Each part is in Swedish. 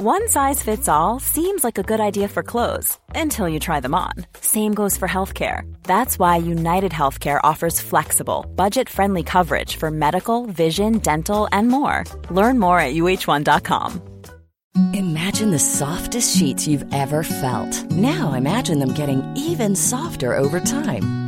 One size fits all seems like a good idea for clothes until you try them on. Same goes for healthcare. That's why United Healthcare offers flexible, budget friendly coverage for medical, vision, dental, and more. Learn more at uh1.com. Imagine the softest sheets you've ever felt. Now imagine them getting even softer over time.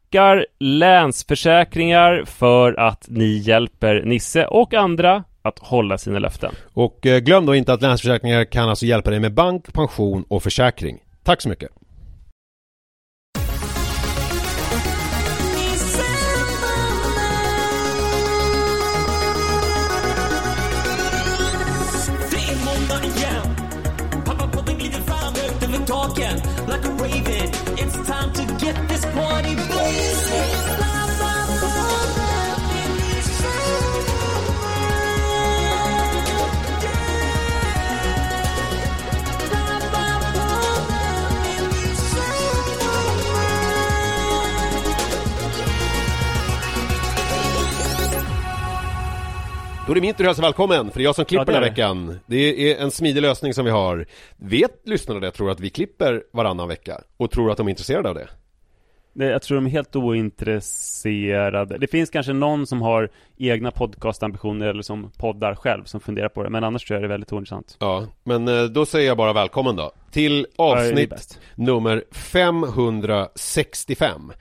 Länsförsäkringar för att ni hjälper Nisse och andra att hålla sina löften. Och eh, glöm då inte att Länsförsäkringar kan alltså hjälpa dig med bank, pension och försäkring. Tack så mycket! Då är det min tur att hälsa välkommen, för det är jag som klipper Ja, den här veckan. Det är en smidig lösning som vi har. Vet lyssnarna det, tror att vi klipper varannan vecka? Och tror att de är intresserade av det? Jag tror de är helt ointresserade. Det finns kanske någon som har egna podcastambitioner eller som poddar själv som funderar på det. Men annars tror jag det är väldigt ointressant. Ja, men eh, då säger jag bara välkommen då. Till Ja, avsnitt bäst. nummer 565.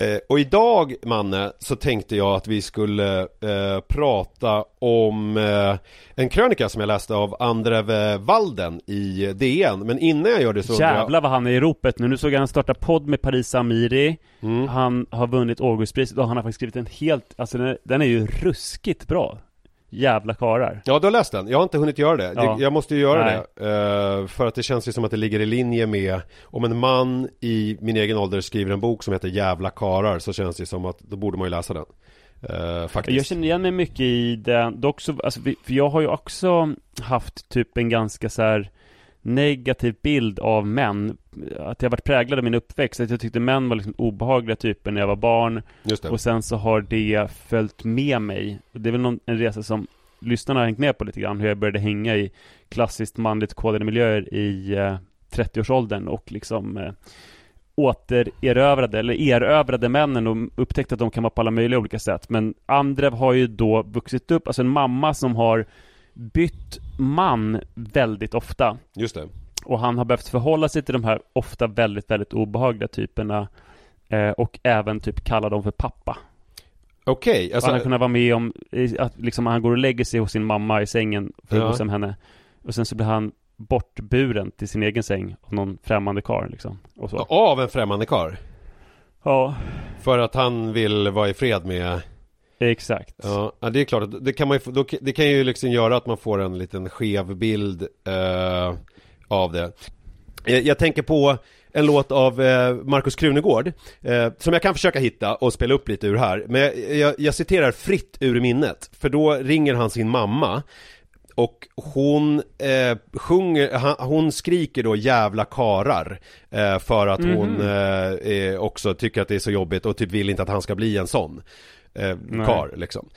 Eh, och idag, Manne, så tänkte jag att vi skulle eh, prata om eh, en krönika som jag läste av Andrev Walden i DN. Men innan jag gör det så undrar jag- Jävlar vad han är i ropet nu. Nu såg jag han starta podd med Paris Amiri. Mm. Han har vunnit Augustpriset och han har faktiskt skrivit en helt, alltså den är, den är ju ruskigt bra. Jävla karar. Ja, du har läst den. Jag har inte hunnit göra det. Ja. Jag måste ju göra Nej. det. eh, för att det känns ju som att det ligger i linje med om en man i min egen ålder skriver en bok som heter Jävla karar så känns det som att då borde man ju läsa den. Eh, faktiskt. Jag känner igen mig mycket i den, dock så, alltså, för jag har ju också haft typ en ganska så här negativ bild av män. Att jag varit präglad av min uppväxt, att jag tyckte män var liksom obehagliga typer när jag var barn. Och sen så har det följt med mig. Och det är väl någon, en resa som lyssnarna har hängt med på lite grann. Hur jag började hänga i klassiskt manligt kodade miljöer i eh, 30-årsåldern och liksom eh, återerövrade, eller erövrade männen och upptäckte att de kan vara på alla möjliga olika sätt. Men Andrev har ju då vuxit upp, alltså en mamma som har bytt man väldigt ofta. Just det. Och han har behövt förhålla sig till de här ofta väldigt, väldigt obehagliga typerna. Eh, och även typ kalla dem för pappa. Okej, Och alltså, han har kunnat vara med om att liksom han går och lägger sig hos sin mamma i sängen för att Ja. gosa med henne. Och sen så blir han bortburen till sin egen säng av någon främmande karl liksom. Och så. av en främmande karl Ja, För att han vill vara i fred med exakt. Ja, det är klart, det kan man ju, då, det kan ju liksom göra att man får en liten skev bild eh, av det. Eh, Jag tänker på en låt av eh, Markus Krunegård eh, Som jag kan försöka hitta och spela upp lite ur här. Men jag, jag, jag citerar fritt ur minnet För då ringer han sin mamma och hon eh, sjunger, han, hon skriker då jävla karar eh, För att hon eh, eh, också tycker att det är så jobbigt och typ vill inte att han ska bli en sån eh, kar liksom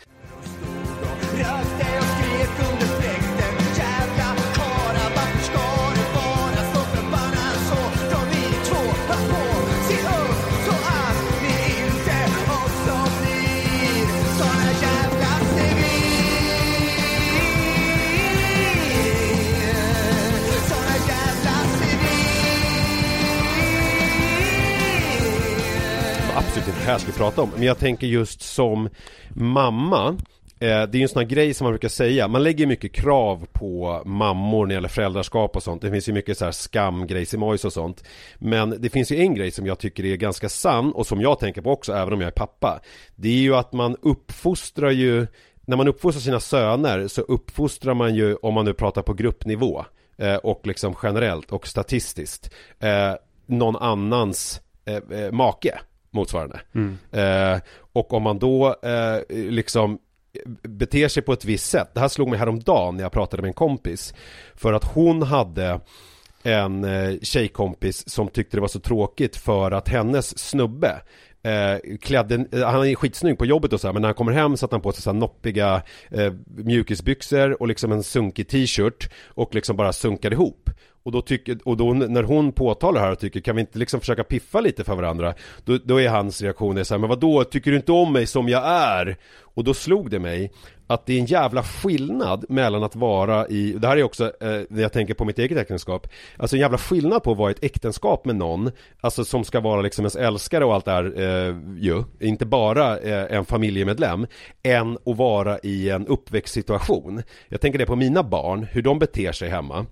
här ska vi prata om. Men jag tänker just som mamma eh, det är ju en sån här grej som man brukar säga. Man lägger mycket krav på mammor när det gäller föräldraskap och sånt. Det finns ju mycket så här skamgrejsimojs och sånt. Men det finns ju en grej som jag tycker är ganska sann Och som jag tänker på också även om jag är pappa. Det är ju att man uppfostrar ju När man uppfostrar sina söner så uppfostrar man ju Om man nu pratar på gruppnivå eh, Och liksom generellt och statistiskt eh, Någon annans make motsvarande. Eh, och om man då eh, liksom beter sig på ett visst sätt. Det här slog mig häromdagen när jag pratade med en kompis. För att hon hade en eh, tjejkompis som tyckte det var så tråkigt för att hennes snubbe Eh, klädde, eh, han är skitsnygg på jobbet och så här, men när han kommer hem satte han på sig så här noppiga eh, mjukisbyxor och liksom en sunkig t-shirt och liksom bara sunkade ihop. Och då, tycker, och då när hon påtalar det här och tycker kan vi inte liksom försöka piffa lite för varandra? Då, då är hans reaktion är så här, men vadå, tycker du inte om mig som jag är? Och då slog det mig att det är en jävla skillnad mellan att vara i, det här är också eh, när jag tänker på mitt eget äktenskap Alltså en jävla skillnad på att vara i ett äktenskap med någon Alltså som ska vara liksom ens älskare och allt det här eh, ju Inte bara eh, en familjemedlem Än att vara i en uppväxtsituation. Jag tänker det på mina barn, hur de beter sig hemma.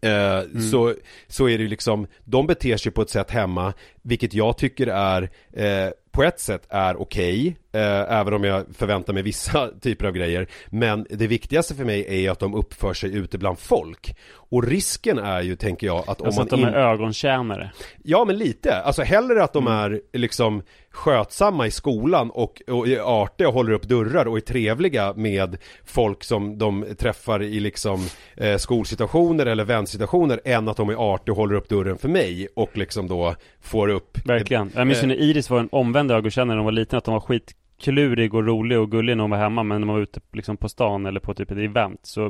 Eh, så, så är det ju liksom, de beter sig på ett sätt hemma, vilket jag tycker är eh, på ett sätt är okej, även om jag förväntar mig vissa typer av grejer. Men det viktigaste för mig är ju att de uppför sig ute bland folk. Och risken är ju, tänker jag, att om Alltså man att de är in- ögontjänare. Ja men lite, alltså hellre att de Mm. är liksom skötsamma i skolan och, och är artiga och håller upp dörrar och är trevliga med folk som de träffar i liksom eh, skolsituationer eller vänsituationer än att de är artiga och håller upp dörren för mig och liksom då får upp Verkligen. Jag minns ju Eh, när Iris var en omvänd ögontjänare när hon var liten, att hon var skitklurig och rolig och gullig när hon var hemma, men när man var ute liksom på stan eller på typ ett event så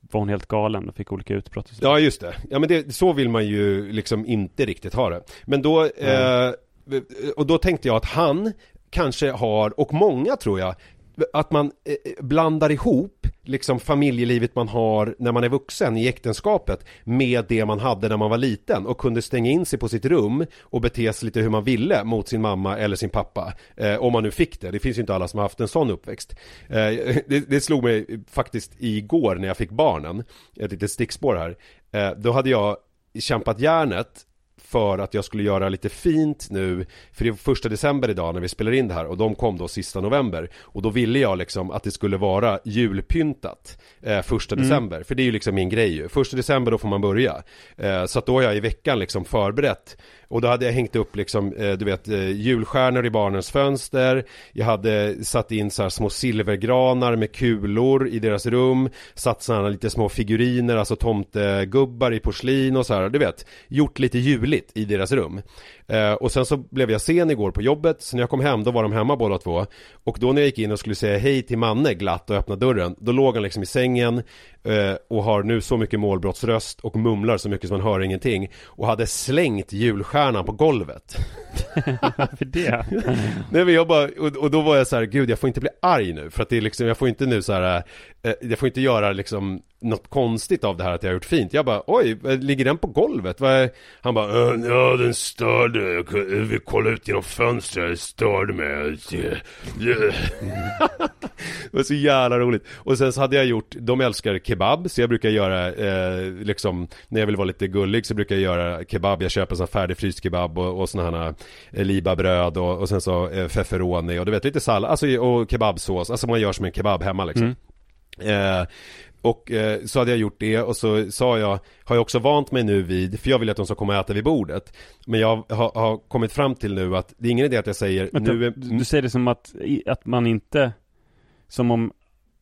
var hon helt galen och fick olika utbrott. Ja just det, ja men det, så vill man ju liksom inte riktigt ha det. Men då, eh, och då tänkte jag att han kanske har, och många tror jag att man eh, blandar ihop liksom familjelivet man har när man är vuxen i äktenskapet med det man hade när man var liten och kunde stänga in sig på sitt rum och bete sig lite hur man ville mot sin mamma eller sin pappa. Eh, om man nu fick det, det finns ju inte alla som har haft en sån uppväxt. Eh, det, det slog mig faktiskt igår när jag fick barnen, ett litet stickspår här. Eh, då hade jag kämpat järnet för att jag skulle göra lite fint nu För det är första december idag när vi spelar in det här och de kom då sista november. Och då ville jag liksom att det skulle vara julpyntat eh, Första december, för det är ju liksom min grej ju. Första december då får man börja. Eh, Så att då har jag i veckan liksom förberett och då hade jag hängt upp liksom, eh, du vet, eh, julstjärnor i barnens fönster. Jag hade satt in så här små silvergranar med kulor i deras rum. Satt sådana lite små figuriner, alltså tomtegubbar i porslin och så här, du vet Gjort lite juligt i deras rum eh, Och sen så blev jag sen igår på jobbet, så när jag kom hem då var de hemma båda två. Och då när jag gick in och skulle säga hej till Manne glatt och öppna dörren Då låg han liksom i sängen eh, och har nu så mycket målbrottsröst och mumlar så mycket som man hör ingenting. Och hade slängt julstjärnan på golvet. Varför det? Nej men jag bara, och, och då var jag så här, gud jag får inte bli arg nu. För att det är liksom, jag får inte nu så här, eh, jag får inte göra liksom något konstigt av det här att jag har gjort fint. Jag bara, oj, ligger den på golvet? Han bara, "Eh, ja den störde, jag kunde- vi kollade ut genom fönstret, det störde mig. Det var så jävla roligt. Och sen så hade jag gjort, de älskar kebab, så jag brukar göra, eh, liksom, när jag vill vara lite gullig så brukar jag göra kebab. Jag köper sån färdigfryst kebab och, och såna här eh, libabröd och, och sen så eh, feferoni och du vet lite sallad, alltså och kebabsås, alltså man gör som en kebab hemma liksom. Eh, Och eh, så hade jag gjort det och så sa jag, har jag också vant mig nu vid, för jag vill att de ska komma och äta vid bordet. Men jag har, har kommit fram till nu att det är ingen idé att jag säger, Vänta, nu är, du, du säger det som att, att man inte Som om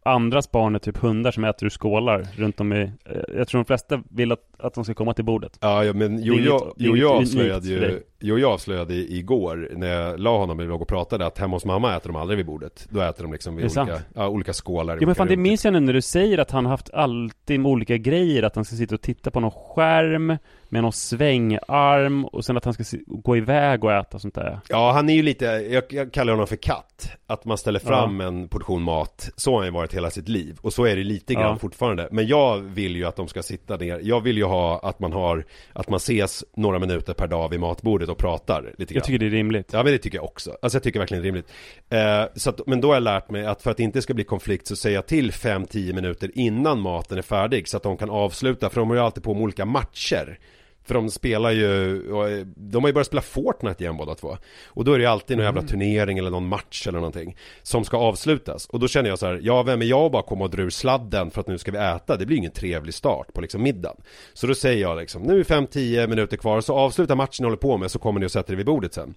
andras barn är typ hundar som äter ur skålar runt om i eh, Jag tror de flesta vill att, att de ska komma till bordet Ja, ja men jo, inget- jag, jo, jag avslöjade ju, jo, jag avslöjade igår när jag la honom i låg och pratade att hemma hos mamma äter de aldrig vid bordet. Då äter de liksom vid olika, ja, olika skålar. Ja men fan det rum. minns jag nu när du säger att han haft alltid med olika grejer Att han ska sitta och titta på någon skärm Med någon svängarm Och sen att han ska gå iväg och äta sånt där Ja, han är ju lite, jag, jag kallar honom för katt. Att man ställer fram en portion mat, så har han ju varit hela sitt liv. Och så är det lite grann Ja. fortfarande. Men jag vill ju att de ska sitta ner. Jag vill ju ha att man har, att man ses några minuter per dag vid matbordet och pratar lite grann. Jag tycker det är rimligt Ja men det tycker jag också. Alltså jag tycker verkligen det är rimligt. Eh, så att, men då har jag lärt mig att för att det inte ska bli konflikt så säger jag till 5-10 minuter innan maten är färdig så att de kan avsluta, för de har ju alltid på med olika matcher. För de spelar ju, eh, de har ju börjat spela Fortnite igen båda två. Och då är det ju alltid någon jävla turnering eller någon match eller någonting som ska avslutas. Och då känner jag så här, ja vem är jag att bara komma och dra ur sladden för att nu ska vi äta? Det blir ingen trevlig start på liksom middagen. Så då säger jag liksom, nu är 5-10 minuter kvar, så avsluta matchen ni håller på med så kommer ni och sätter er vid bordet sen.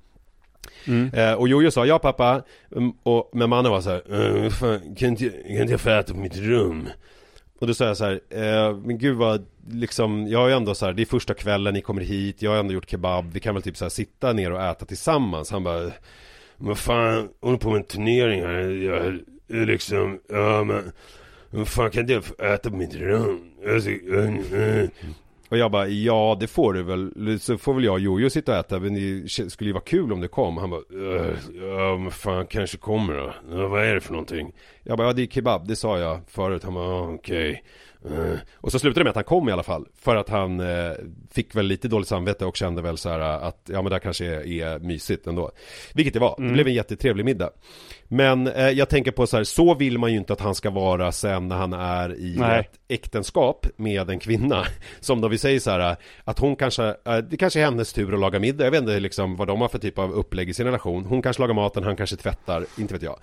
Eh, och Jojo sa ja pappa, Mm, och, men mannen var så här, eh, fan, kan, inte, kan inte jag få äta på mitt rum? Och då sa jag så här, eh, men gud vad, liksom, jag har ju ändå så här, det är första kvällen ni kommer hit, jag har ändå gjort kebab, vi kan väl typ så här sitta ner och äta tillsammans. Han bara, vad fan, håller på med en turnering här, jag är liksom, ja men, vad fan kan inte jag få äta på mitt rum? Alltså, eh, eh. Och jag bara, ja det får du väl, så får väl jag och Jojo sitta och äta, men det skulle ju vara kul om det kom. Han bara, ja men fan kanske kommer då. Ja, vad är det för någonting? Jag bara, ja det är kebab, det sa jag förut. Han bara, "Ja, okej. Eh. Och så slutade det med att han kom i alla fall. För att han eh, fick väl lite dåligt samvete och kände väl så här att, ja men det här kanske är, är mysigt ändå. Vilket det var, det blev en jättetrevlig middag. Men eh, jag tänker på så här, så vill man ju inte att han ska vara sen när han är i Nej. ett äktenskap med en kvinna. Som då vi säger så här, att hon kanske, eh, det kanske är hennes tur att laga middag. Jag vet inte liksom vad de har för typ av upplägg i sin relation. Hon kanske lagar maten, han kanske tvättar, inte vet jag.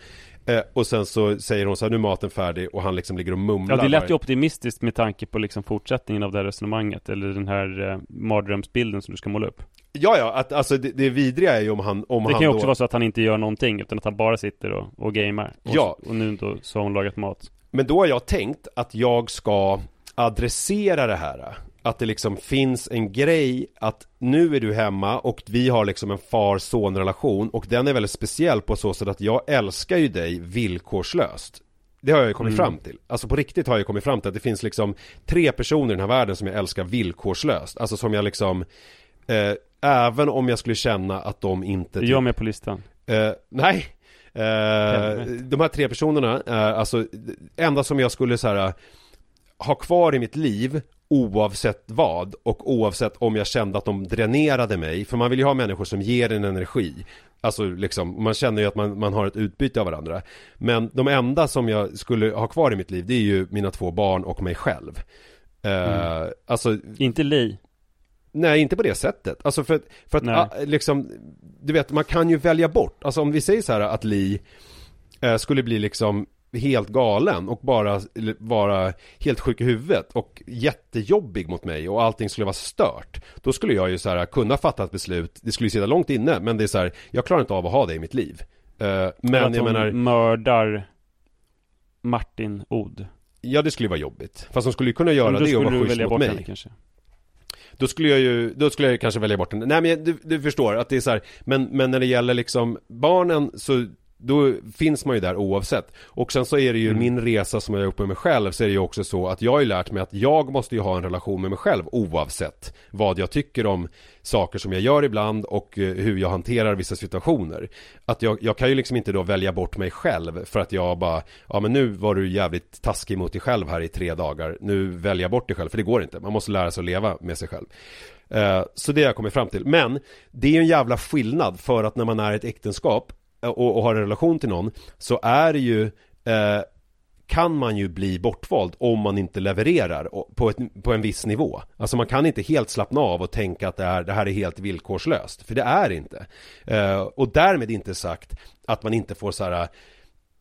Eh, och sen så säger hon så här, nu är maten färdig och han liksom ligger och mumlar. Ja det lät ju optimistiskt med tanke på liksom fortsättningen av det här resonemanget Eller den här eh, mardrömsbilden som du ska måla upp Ja, ja, att, alltså det, det vidriga är ju om han, om Det han kan ju då... också vara så att han inte gör någonting utan att han bara sitter och, och gamer och, Ja. och nu då så har hon lagat mat Men då har jag tänkt att jag ska adressera det här. Att det liksom finns en grej att nu är du hemma och vi har liksom en far-son relation och den är väldigt speciell på så sätt att jag älskar ju dig villkorslöst. Det har jag ju kommit fram till. Alltså på riktigt har jag kommit fram till att det finns liksom tre personer i den här världen som jag älskar villkorslöst. Alltså som jag liksom, eh, även om jag skulle känna att de inte... Är jag med på listan? Eh, nej. Eh, Helvete. de här tre personerna är alltså det enda som jag skulle så här ha kvar i mitt liv oavsett vad och oavsett om jag kände att de dränerade mig. För man vill ju ha människor som ger en energi. Alltså liksom, man känner ju att man, man har ett utbyte av varandra. Men de enda som jag skulle ha kvar i mitt liv det är ju mina två barn och mig själv. Eh, Alltså Inte Li? Nej, inte på det sättet. Alltså för, för att Nej. ah, liksom, du vet, man kan ju välja bort. Alltså om vi säger så här att Li eh, skulle bli liksom helt galen och bara vara helt sjuk i huvudet och jättejobbig mot mig och allting skulle vara stört. Då skulle jag ju så här kunna fatta ett beslut, det skulle ju sitta långt inne, men det är så här, jag klarar inte av att ha det i mitt liv. Eh, men jag menar, mördar Martin Od ja det skulle ju vara jobbigt. Fast hon skulle ju kunna göra det och vara schysst mot mig. henne kanske Då skulle jag ju, då skulle jag kanske välja bort den. Nej men du, du förstår att det är så här, men, men när det gäller liksom barnen så då finns man ju där oavsett. Och sen så är det ju Mm. min resa som jag har gjort med mig själv så är det ju också så att jag har ju lärt mig att jag måste ju ha en relation med mig själv oavsett vad jag tycker om saker som jag gör ibland och eh, hur jag hanterar vissa situationer. Att jag, jag kan ju liksom inte då välja bort mig själv för att jag bara, ja men nu var du jävligt taskig mot dig själv här i tre dagar, nu väljer jag bort dig själv, för det går inte. Man måste lära sig att leva med sig själv. Eh, Så det har jag kommit fram till. Men det är ju en jävla skillnad för att när man är i ett äktenskap och, och har en relation till någon så är det ju eh, kan man ju bli bortvald om man inte levererar på, ett, på en viss nivå. Alltså man kan inte helt slappna av och tänka att det, är, det här är helt villkorslöst, för det är inte. Eh, och därmed inte sagt att man inte får så här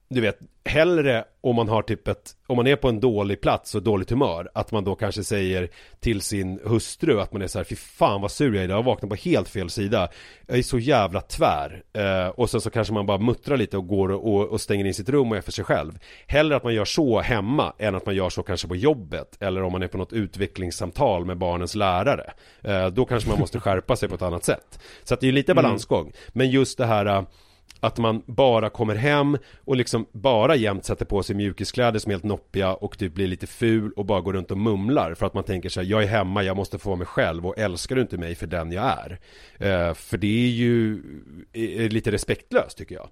du vet, hellre om man har typ ett, om man är på en dålig plats och dåligt humör, att man då kanske säger till sin hustru att man är så här, fy fan vad sur jag är idag, jag vaknar på helt fel sida. Jag är så jävla tvär. Eh, och sen så kanske man bara muttrar lite och går och, och stänger in sitt rum och är för sig själv. Hellre att man gör så hemma än att man gör så kanske på jobbet, eller om man är på något utvecklingssamtal med barnens lärare. Eh, då kanske man måste skärpa sig på ett annat sätt. Så att det är lite balansgång. Men just det här eh, att man bara kommer hem och liksom bara jämt sätter på sig mjukiskläder som är helt noppiga och typ blir lite ful och bara går runt och mumlar för att man tänker så här jag är hemma, jag måste få vara mig själv och älskar du inte mig för den jag är? Eh, för det är ju är lite respektlöst tycker jag.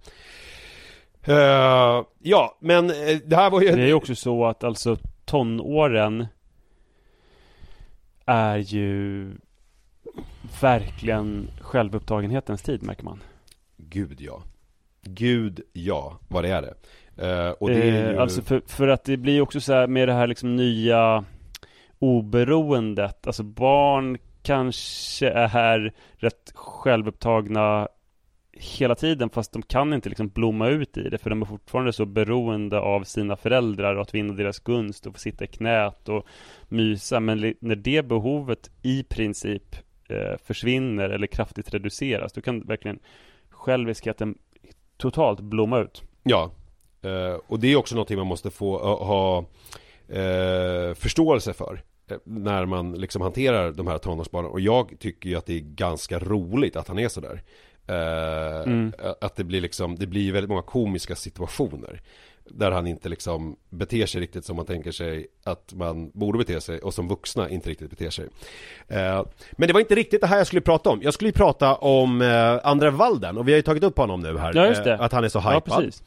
Eh, ja, men eh, det här var ju... Det är ju också så att alltså tonåren är ju verkligen självupptagenhetens tid märker man. Gud ja. Gud ja, vad det är det. Eh, och det är Eh, ju... Alltså för, för att det blir också så här med det här liksom nya oberoendet. Alltså barn kanske är rätt självupptagna hela tiden fast de kan inte liksom blomma ut i det för de är fortfarande så beroende av sina föräldrar och att vinna deras gunst och få sitta i knät och mysa. Men när det behovet i princip eh, försvinner eller kraftigt reduceras då kan verkligen själviskheten totalt blomma ut. Ja, eh, och det är också någonting man måste få ha eh, förståelse för eh, när man liksom hanterar de här tonårsbarnen och jag tycker ju att det är ganska roligt att han är sådär eh, Mm. Att det blir liksom, det blir väldigt många komiska situationer Där han inte liksom beter sig riktigt som man tänker sig att man borde bete sig och som vuxna inte riktigt beter sig eh, Men det var inte riktigt det här jag skulle prata om Jag skulle ju prata om eh, Andra Walden och vi har ju tagit upp honom nu här Ja, just det. eh, Att han är så Ja, hypad precis.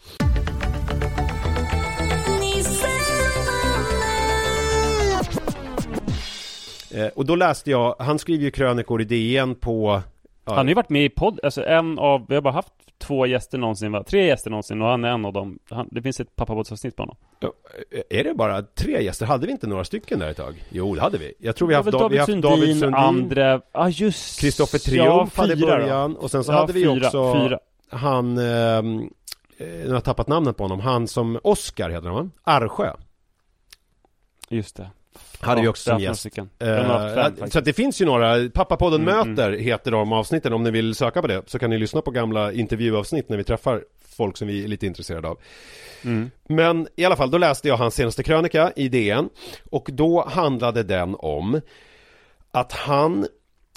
Eh, och då läste jag, han skriver ju krönikor i DN på ja, Han har ju varit med i podd, alltså en av, vi har bara haft två gäster någonsin va? Tre gäster någonsin och han är en av dem. Han, det finns ett pappabåtsavsnitt på honom. ja, Är det bara tre gäster? Hade vi inte några stycken där ett tag? Jo, det hade vi. Jag tror vi har haft, vi David haft Sundin, David Sundin, Andre, ja just Kristoffer Triumf ja, hade då. början och sen så Ja, hade vi fyra, också fyra. han, ehm, eh, jag har tappat namnet på honom, han som Oscar heter han va? Arsjö Just det. Hade vi Ja, också som gäst. Eh, fem, så det finns ju några, Pappapodden Mm, möter heter de avsnitten om ni vill söka på det så kan ni lyssna på gamla intervjuavsnitt när vi träffar folk som vi är lite intresserade av. Mm. Men i alla fall, då läste jag hans senaste krönika i DN och då handlade den om att han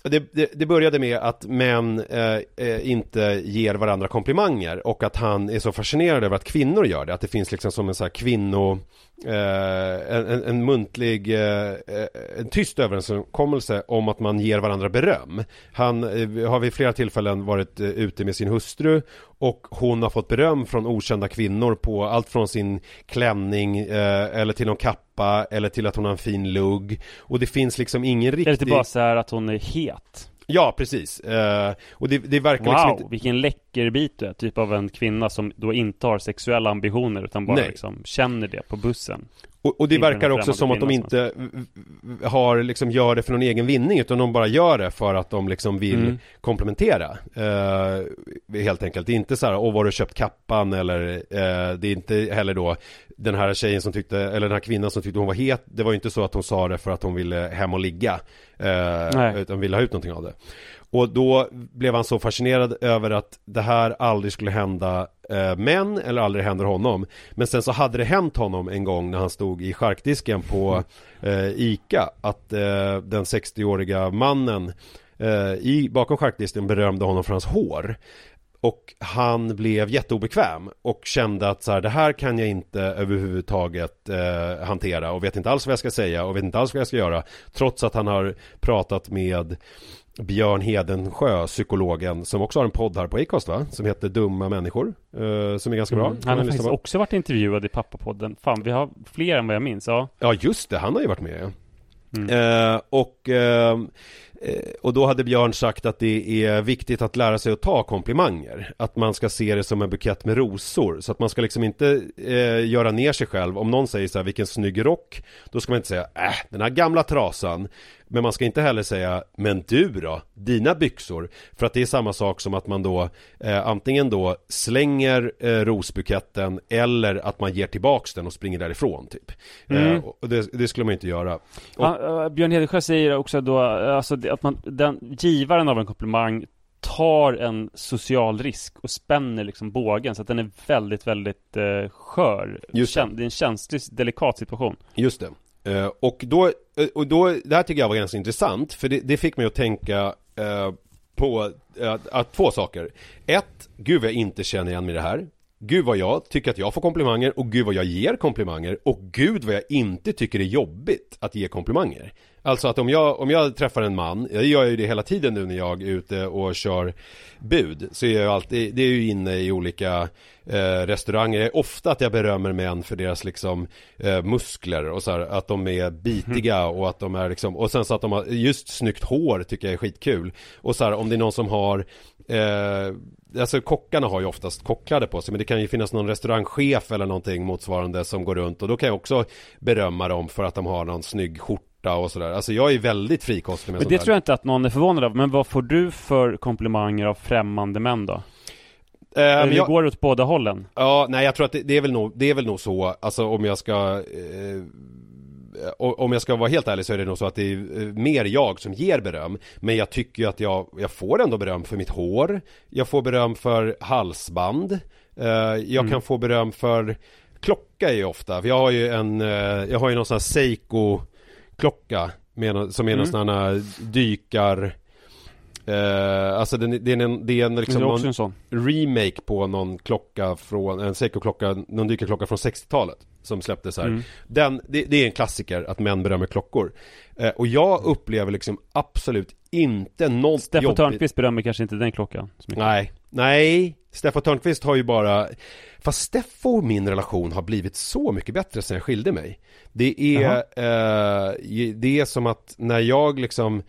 det, det, det började med att män eh, eh, inte ger varandra komplimanger och att han är så fascinerad över att kvinnor gör det. Att det finns liksom som en sån här kvinno... Eh, en, en, muntlig, eh, eh, en tyst överenskommelse om att man ger varandra beröm. Han eh, har vid flera tillfällen varit eh, ute med sin hustru och hon har fått beröm från okända kvinnor på allt från sin klänning eh, eller till någon kappa eller till att hon har en fin lugg. Och det finns liksom ingen Det är riktig... inte bara så här att hon är het. Ja, precis. Eh, och det, det verkar Wow, liksom inte... vilken läcker bit du är. Typ av en kvinna som då inte har sexuella ambitioner utan bara Nej. liksom känner det på bussen. Och, och det verkar också som att de inte har, liksom, gör det för någon egen vinning utan de bara gör det för att de liksom vill Mm. komplementera. Eh, helt enkelt. Det är inte så här, åh var du köpt kappan eller eh, det är inte heller då den här tjejen som tyckte, eller den här kvinnan som tyckte hon var het. Det var ju inte så att hon sa det för att hon ville hem och ligga. Eh, Nej. utan ville ha ut någonting av det. Och då blev han så fascinerad över att det här aldrig skulle hända eh, män eller aldrig händer honom. Men sen så hade det hänt honom en gång när han stod i charkdisken på eh, ICA att eh, den 60-åriga mannen eh, i, bakom charkdisken berömde honom för hans hår. Och han blev jätteobekväm och kände att så här, det här kan jag inte överhuvudtaget eh, hantera och vet inte alls vad jag ska säga och vet inte alls vad jag ska göra. Trots att han har pratat med Björn Hedensjö, psykologen, som också har en podd här på Acast va? Som heter Dumma människor, eh, som är ganska bra. Mm. Kan Han har faktiskt också varit intervjuad i pappapodden. Fan, vi har fler än vad jag minns. Ja. Ja just det, han har ju varit med ja. Mm. Eh, och, eh, eh, och då hade Björn sagt att det är viktigt att lära sig att ta komplimanger. Att man ska se det som en bukett med rosor. Så att man ska liksom inte eh, göra ner sig själv. Om någon säger så här, vilken snygg rock. Då ska man inte säga, äh, den här gamla trasan. Men man ska inte heller säga Men du då? Dina byxor? För att det är samma sak som att man då eh, Antingen då slänger eh, rosbuketten Eller att man ger tillbaks den och springer därifrån typ Mm. eh, det, det skulle man inte göra och, Han, äh, Björn Hedensjö säger också då, äh, alltså att man, den givaren av en komplimang tar en social risk och spänner liksom bågen så att den är väldigt, väldigt eh, skör. Just det. Det är en känslig, delikat situation. Just det. Eh, och då, eh, och då, det här tycker jag var ganska intressant, för det, det fick mig att tänka eh, på eh, att två saker. Ett, gud vad jag inte känner igen mig i det här. Gud vad jag tycker att jag får komplimanger och gud vad jag ger komplimanger och gud vad jag inte tycker det är jobbigt att ge komplimanger. Alltså att om jag, om jag träffar en man, jag gör ju det hela tiden nu när jag är ute och kör bud, så är jag alltid, det är ju inne i olika eh, restauranger, är ofta att jag berömmer män för deras liksom eh, muskler och så här, att de är bitiga och att de är liksom, och sen så att de har just snyggt hår tycker jag är skitkul. Och så här, om det är någon som har Eh, alltså kockarna har ju oftast kockkläder på sig men det kan ju finnas någon restaurangchef eller någonting motsvarande som går runt och då kan jag också berömma dem för att de har någon snygg skjorta och sådär. Alltså jag är väldigt frikostig med Men det tror jag inte att någon är förvånad av. Men vad får du för komplimanger av främmande män då? Eh, men Eller jag, går det åt båda hållen? Ja, nej jag tror att det, det, är väl nog, det är väl nog så, alltså om jag ska eh, om jag ska vara helt ärlig så är det nog så att det är eh, mer jag som ger beröm. Men jag tycker ju att jag, jag får ändå beröm för mitt hår. Jag får beröm för halsband. Eh, Jag kan få beröm för Klocka är ju ofta, för jag har ju en, eh, jag har ju någon sån här Seiko klocka med, nå- som är någon sån här dykar eh, Alltså det är en, det är en Det liksom är också någon, en remake på någon klocka från, en Seiko-klocka, någon dykarklocka från 60-talet Som släpptes här. Mm. Den, det, det är en klassiker att män berömmer klockor. Eh, Och jag upplever liksom absolut inte något Steffo jobbigt Törnqvist berömmer kanske inte den klockan. Nej, nej. Steffo Törnqvist har ju bara Fast Steffo och min relation har blivit så mycket bättre sen jag skilde mig. Det är, eh, det är som att när jag liksom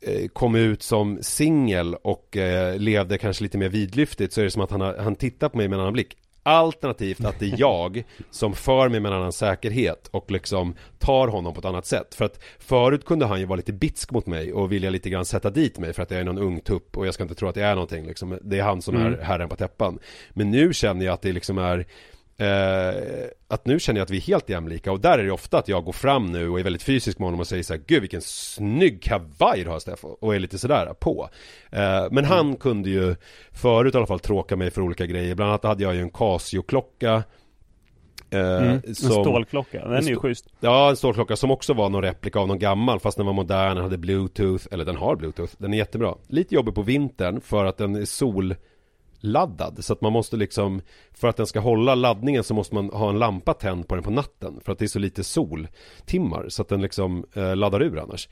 eh, kom ut som singel och eh, levde kanske lite mer vidlyftigt så är det som att han, har, han tittar på mig med en annan blick Alternativt att det är jag som för mig med en annan säkerhet och liksom tar honom på ett annat sätt. För att förut kunde han ju vara lite bitsk mot mig och vilja lite grann sätta dit mig för att jag är någon ung tupp och jag ska inte tro att jag är någonting liksom. Det är han som är herren på täppan. Men nu känner jag att det liksom är Eh, att nu känner jag att vi är helt jämlika och där är det ofta att jag går fram nu och är väldigt fysisk med honom och säger så här Gud vilken snygg kavaj du har Steffo och är lite sådär på eh, Men han kunde ju förut i alla fall tråka mig för olika grejer Bland annat hade jag ju en Casio-klocka eh, Mm. En som- stålklocka, den är ju schysst. Ja, en stålklocka som också var någon replika av någon gammal fast den var modern, den hade bluetooth, eller den har bluetooth, den är jättebra. Lite jobbig på vintern för att den är solladdad så att man måste liksom För att den ska hålla laddningen så måste man ha en lampa tänd på den på natten för att det är så lite soltimmar så att den liksom eh, laddar ur annars.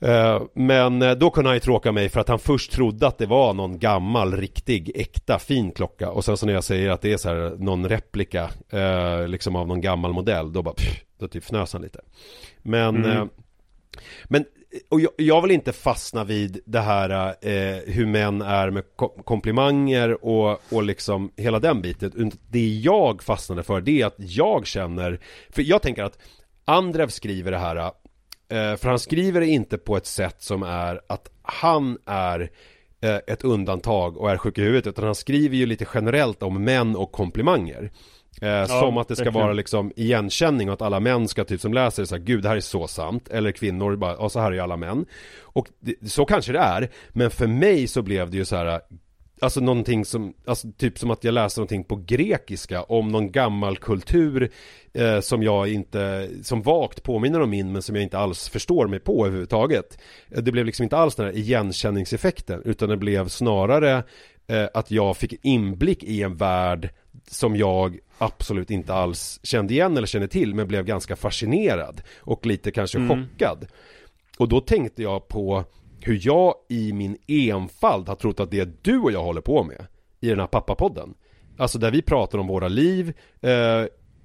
Eh, Men eh, då kunde han ju tråka mig för att han först trodde att det var någon gammal, riktig, äkta, fin klocka Och sen så när jag säger att det är så här någon replika eh, Liksom av någon gammal modell Då bara, pff, då typ fnös han lite Men Mm. eh, Men, och jag, jag vill inte fastna vid det här eh, hur män är med komplimanger och, och liksom hela den biten. Det jag fastnade för det är att jag känner För jag tänker att Andrev skriver det här eh, För han skriver det inte på ett sätt som är att han är eh, ett undantag och är sjuk i huvudet utan han skriver ju lite generellt om män och komplimanger eh, Som att det ska verkligen. vara liksom igenkänning och att alla män ska typ som läser så här, gud det här är så sant Eller kvinnor bara, ja så här är alla män Och det, så kanske det är Men för mig så blev det ju så här Alltså någonting som, alltså typ som att jag läste någonting på grekiska om någon gammal kultur eh, som jag inte, som vagt påminner om min men som jag inte alls förstår mig på överhuvudtaget. Eh, Det blev liksom inte alls den här igenkänningseffekten utan det blev snarare eh, att jag fick inblick i en värld som jag absolut inte alls kände igen eller kände till men blev ganska fascinerad och lite kanske chockad. Och då tänkte jag på hur jag i min enfald har trott att det du och jag håller på med i den här pappapodden. Alltså där vi pratar om våra liv eh,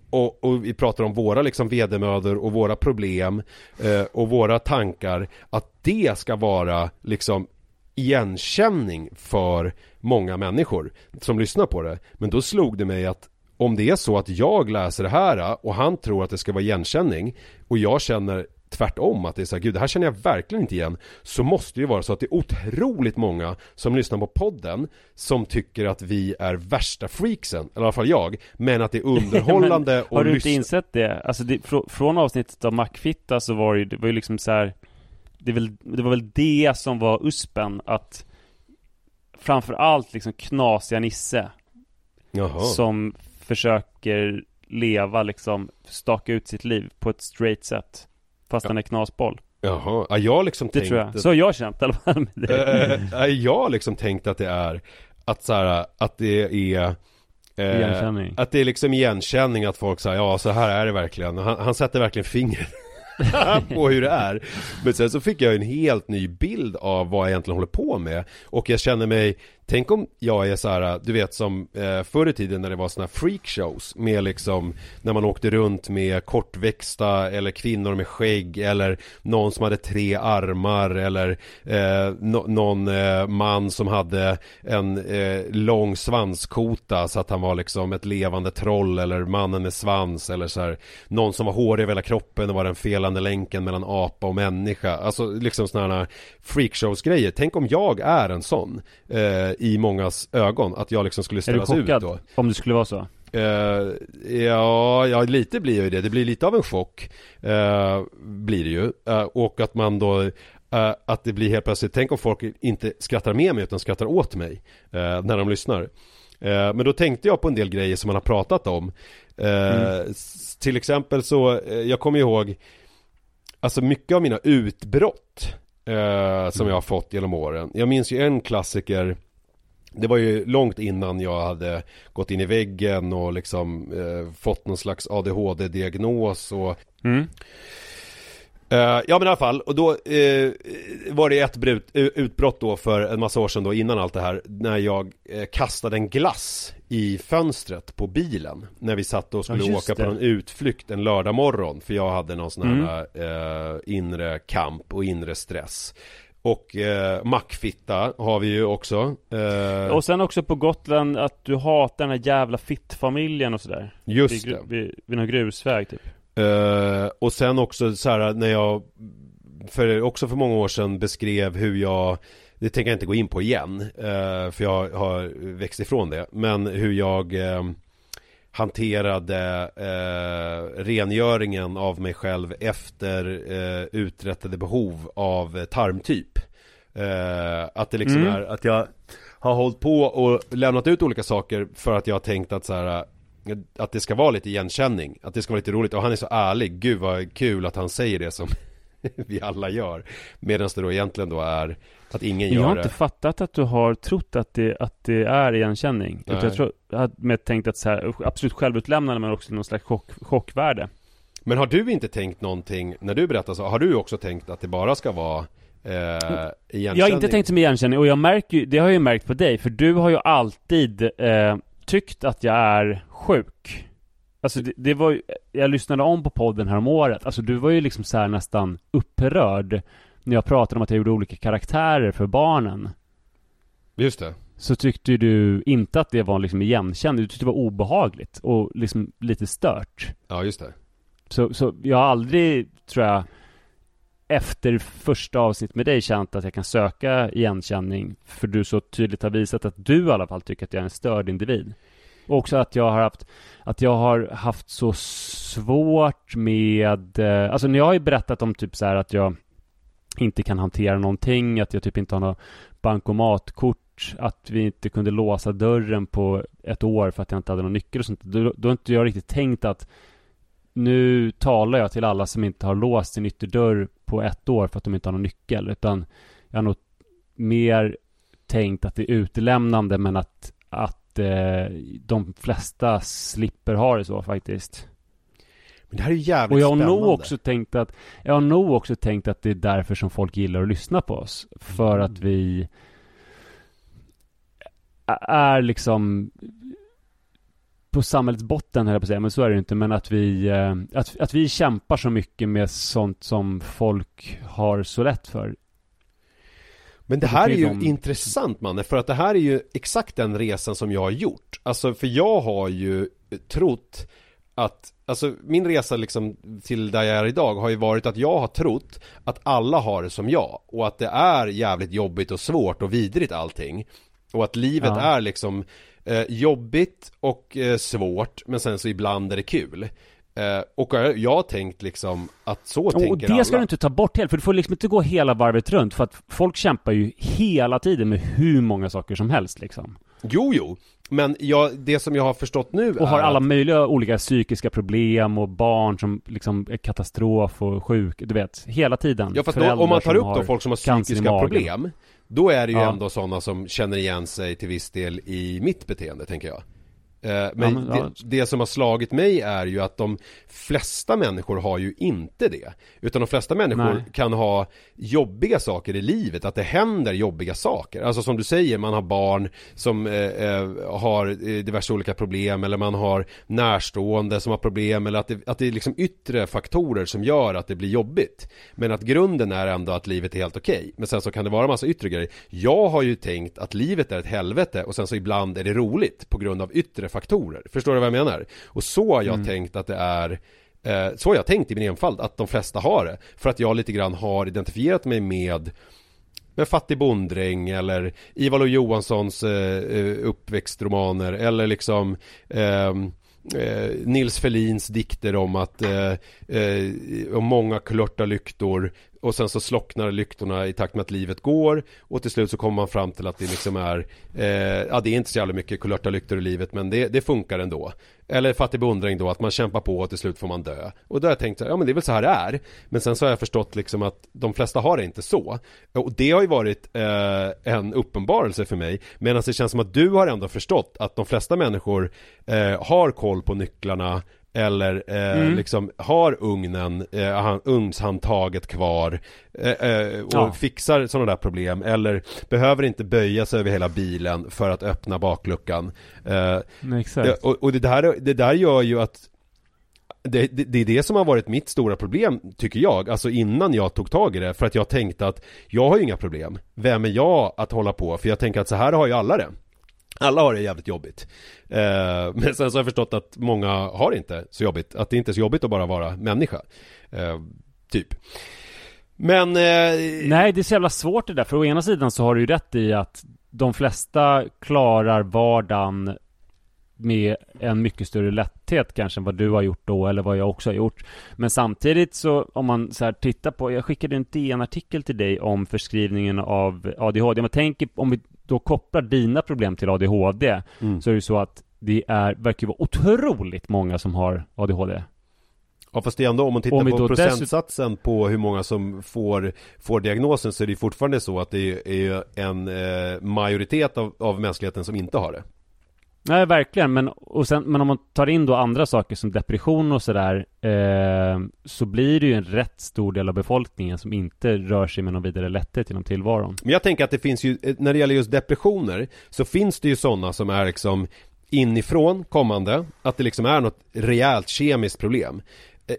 och, och vi pratar om våra liksom vedermödor och våra problem eh, och våra tankar. Att det ska vara liksom igenkänning för många människor som lyssnar på det. Men då slog det mig att om det är så att jag läser det här och han tror att det ska vara igenkänning och jag känner tvärtom att det är så här, gud det här känner jag verkligen inte igen Så måste det ju vara så att det är otroligt många som lyssnar på podden Som tycker att vi är värsta freaksen, eller i alla fall jag Men att det är underhållande Men och Har du inte insett det? Alltså det, frå, från avsnittet av Mackfitta så var det det var ju liksom så här. Det, väl, det var väl det som var uspen att Framförallt liksom knasiga Nisse Jaha. Som försöker leva liksom Staka ut sitt liv på ett straight sätt Fast han är knasboll Jaha, ja, jag liksom Det tror jag, att- så har jag känt i alla fall med det. Eh, nej, jag har liksom tänkt att det är Att så här, att det är eh. Att det är liksom igenkänning att folk säger ja så här är det verkligen Han, han sätter verkligen fingret på hur det är. Men sen så fick jag en helt ny bild av vad jag egentligen håller på med. Och jag känner mig Tänk om jag är så här, äh, du vet som eh, förr i tiden när det var såna här freakshows Med liksom När man åkte runt med kortväxta eller kvinnor med skägg Eller någon som hade tre armar Eller äh, eh, no någon eh, man som hade en eh, lång svanskota Så att han var liksom ett levande troll Eller mannen med svans Eller så här. Någon som var hårig över hela kroppen och var den felande länken mellan apa och människa. Alltså liksom sådana här freakshows grejer Tänk om jag är en sån. Eh, i mångas ögon Att jag liksom skulle Är du ställas ut chockad? då Om det skulle vara så? Eh, ja, ja, lite blir ju det. Det blir lite av en chock. eh, blir det ju. Eh, och att man då att det blir helt plötsligt, tänk om folk inte skrattar med mig utan skrattar åt mig när de lyssnar. Men då tänkte jag på en del grejer som man har pratat om. S- Till exempel så, jag kommer ihåg Alltså mycket av mina utbrott Som jag har fått genom åren Jag minns ju en klassiker Det var ju långt innan jag hade gått in i väggen och liksom eh, fått någon slags ADHD-diagnos och Mm. Eh, ja men i alla fall, och då eh, var det ett brut, eh, utbrott då för en massa år sedan då innan allt det här När jag eh, kastade en glass i fönstret på bilen När vi satt och skulle Ja, åka på det. någon utflykt en lördag morgon För jag hade någon sån Mm. här eh, inre kamp och inre stress Och eh, mackfitta har vi ju också eh, Och sen också på Gotland att du hatar den här jävla fittfamiljen och sådär. Just vid, det. vid, vid någon grusväg typ. Eh, och sen också så här när jag för, också för många år sedan beskrev hur jag Det tänker jag inte gå in på igen eh, För jag har växt ifrån det Men hur jag eh, Hanterade eh, rengöringen av mig själv efter eh, uträttade behov av eh, tarmtyp. Eh, Att det liksom Mm. är att jag har hållit på och lämnat ut olika saker för att jag har tänkt att så här att det ska vara lite igenkänning, att det ska vara lite roligt. Och han är så ärlig, gud vad kul att han säger det som vi alla gör. Medan det då egentligen då är att ingen Jag gör har det. inte fattat att du har trott att det, att det är igenkänning. Nej. Utan jag tror, jag hade tänkt att så här, absolut självutlämnande men också någon slags chock, chockvärde. Men har du inte tänkt någonting, när du berättar så, har du också tänkt att det bara ska vara eh, igenkänning? Jag har inte tänkt som igenkänning och jag märker ju, det har jag ju märkt på dig för du har ju alltid eh, tyckt att jag är sjuk. Alltså det, det var ju, jag lyssnade om på podden här om året Alltså du var ju liksom så här nästan upprörd När jag pratade om att jag gjorde olika karaktärer för barnen. Just det. Så tyckte du inte att det var liksom igenkänd Du tyckte det var obehagligt och liksom lite stört. Ja just det. Så, så jag har aldrig, tror jag Efter första avsnitt med dig känt att jag kan söka igenkänning. För du så tydligt har visat att du i alla fall tycker att jag är en störd individ. Och också att jag har haft Att jag har haft så svårt med eh, Alltså när jag har ju berättat om typ så här att jag inte kan hantera någonting Att jag typ inte har något bankomatkort Att vi inte kunde låsa dörren på ett år för att jag inte hade någon nyckel och sånt Då, då har inte jag riktigt tänkt att nu talar jag till alla som inte har låst sin ytterdörr på ett år för att de inte har någon nyckel. Utan jag har nog mer tänkt att det är utelämnande men att, att eh, de flesta slipper ha det så faktiskt. Men det här är ju jävligt Och jag har nog också tänkt att Jag har nog också tänkt att det är därför som folk gillar att lyssna på oss. För att vi är liksom på samhällets botten höll jag på att säga, men så är det inte. Men att vi, eh, att, att vi kämpar så mycket med sånt som folk har så lätt för. Men det här är ju de- intressant Manne, för att det här är ju exakt den resan som jag har gjort Alltså för jag har ju trott att, alltså min resa liksom till där jag är idag har ju varit att jag har trott att alla har det som jag och att det är jävligt jobbigt och svårt och vidrigt allting och att livet Ja. är liksom eh, jobbigt och eh, svårt men sen så ibland är det kul eh, och jag, jag har tänkt liksom att så Och tänker det alla ska du inte ta bort helt, för du får liksom inte gå hela varvet runt för att folk kämpar ju hela tiden med hur många saker som helst liksom. Jo, jo, men jag, det som jag har förstått nu Och har alla att, möjliga olika psykiska problem och barn som liksom är katastrof och sjuk, du vet, hela tiden. Ja fast då, om man tar upp då folk som har psykiska problem Då är det ju Ja. ändå sådana som känner igen sig till viss del i mitt beteende tänker jag Men, Ja, men, ja. det, det som har slagit mig är ju att de flesta människor har ju inte det. Utan de flesta människor Nej. kan ha jobbiga saker i livet, att det händer jobbiga saker. Alltså som du säger, man har barn som eh, eh, har eh, diverse olika problem Eller man har närstående som har problem Eller att det, att det är liksom yttre faktorer som gör att det blir jobbigt. Men att grunden är ändå att livet är helt okej. Men sen så kan det vara massa yttre grejer. Jag har ju tänkt att livet är ett helvete och sen så ibland är det roligt på grund av yttre faktorer. Förstår du vad jag menar? Och så har jag tänkt att det är eh, Så har jag tänkt i min enfald att de flesta har det. För att jag lite grann har identifierat mig med med Fattig bonddräng eller Ivar och Johanssons eh, eh, uppväxtromaner eller liksom ehm, eh, Nils Ferlins dikter om att eh, eh, om många klörta lyktor och sen så slocknar lyktorna i takt med att livet går. Och till slut så kommer man fram till att det liksom är eh, ja det är inte så jävla mycket kulörta lyktor i livet men det, det funkar ändå. Eller fattig beundring då att man kämpar på och till slut får man dö. Och då har jag tänkt så här, ja men det är väl så här det är. Men sen så har jag förstått liksom att de flesta har det inte så. Och det har ju varit eh, en uppenbarelse för mig. Medan det känns som att du har ändå förstått att de flesta människor eh, har koll på nycklarna eller eh, Mm. liksom har ugnen, eh, han, ugnshandtaget kvar eh, eh, och Ja. fixar sådana där problem eller behöver inte böja sig över hela bilen för att öppna bakluckan. Eh, och, och det, där, det där gör ju att det, det, det är det som har varit mitt stora problem, tycker jag, alltså innan jag tog tag i det, för att jag tänkte att jag har ju inga problem. Vem är jag att hålla på? För jag tänker att så här har ju alla det. Alla har det jävligt jobbigt. Eh, men sen så har jag förstått att många har det inte så jobbigt, att det inte är så jobbigt att bara vara människa. Eh, typ. Men... Eh, Nej, det är så jävla svårt det där, för å ena sidan så har du ju rätt i att de flesta klarar vardagen med en mycket större lätthet kanske än vad du har gjort då, eller vad jag också har gjort. Men samtidigt så, om man så här tittar på, jag skickade en DN-artikel till dig om förskrivningen av ADHD. Om man tänker, om vi då kopplar dina problem till ADHD, Mm. så är det så att det är, verkar vara otroligt många som har ADHD. Ja fast det är ändå om man tittar Om på procentsatsen på hur många som får, får diagnosen så är det fortfarande så att det är en eh, majoritet av, av mänskligheten som inte har det. Nej, verkligen. Men, och sen, men om man tar in då andra saker som depression och sådär, eh, så blir det ju en rätt stor del av befolkningen som inte rör sig med någon vidare lätthet genom tillvaron. Men jag tänker att det finns ju, eh, när det gäller just depressioner så finns det ju sådana som är liksom inifrån kommande, att det liksom är något rejält kemiskt problem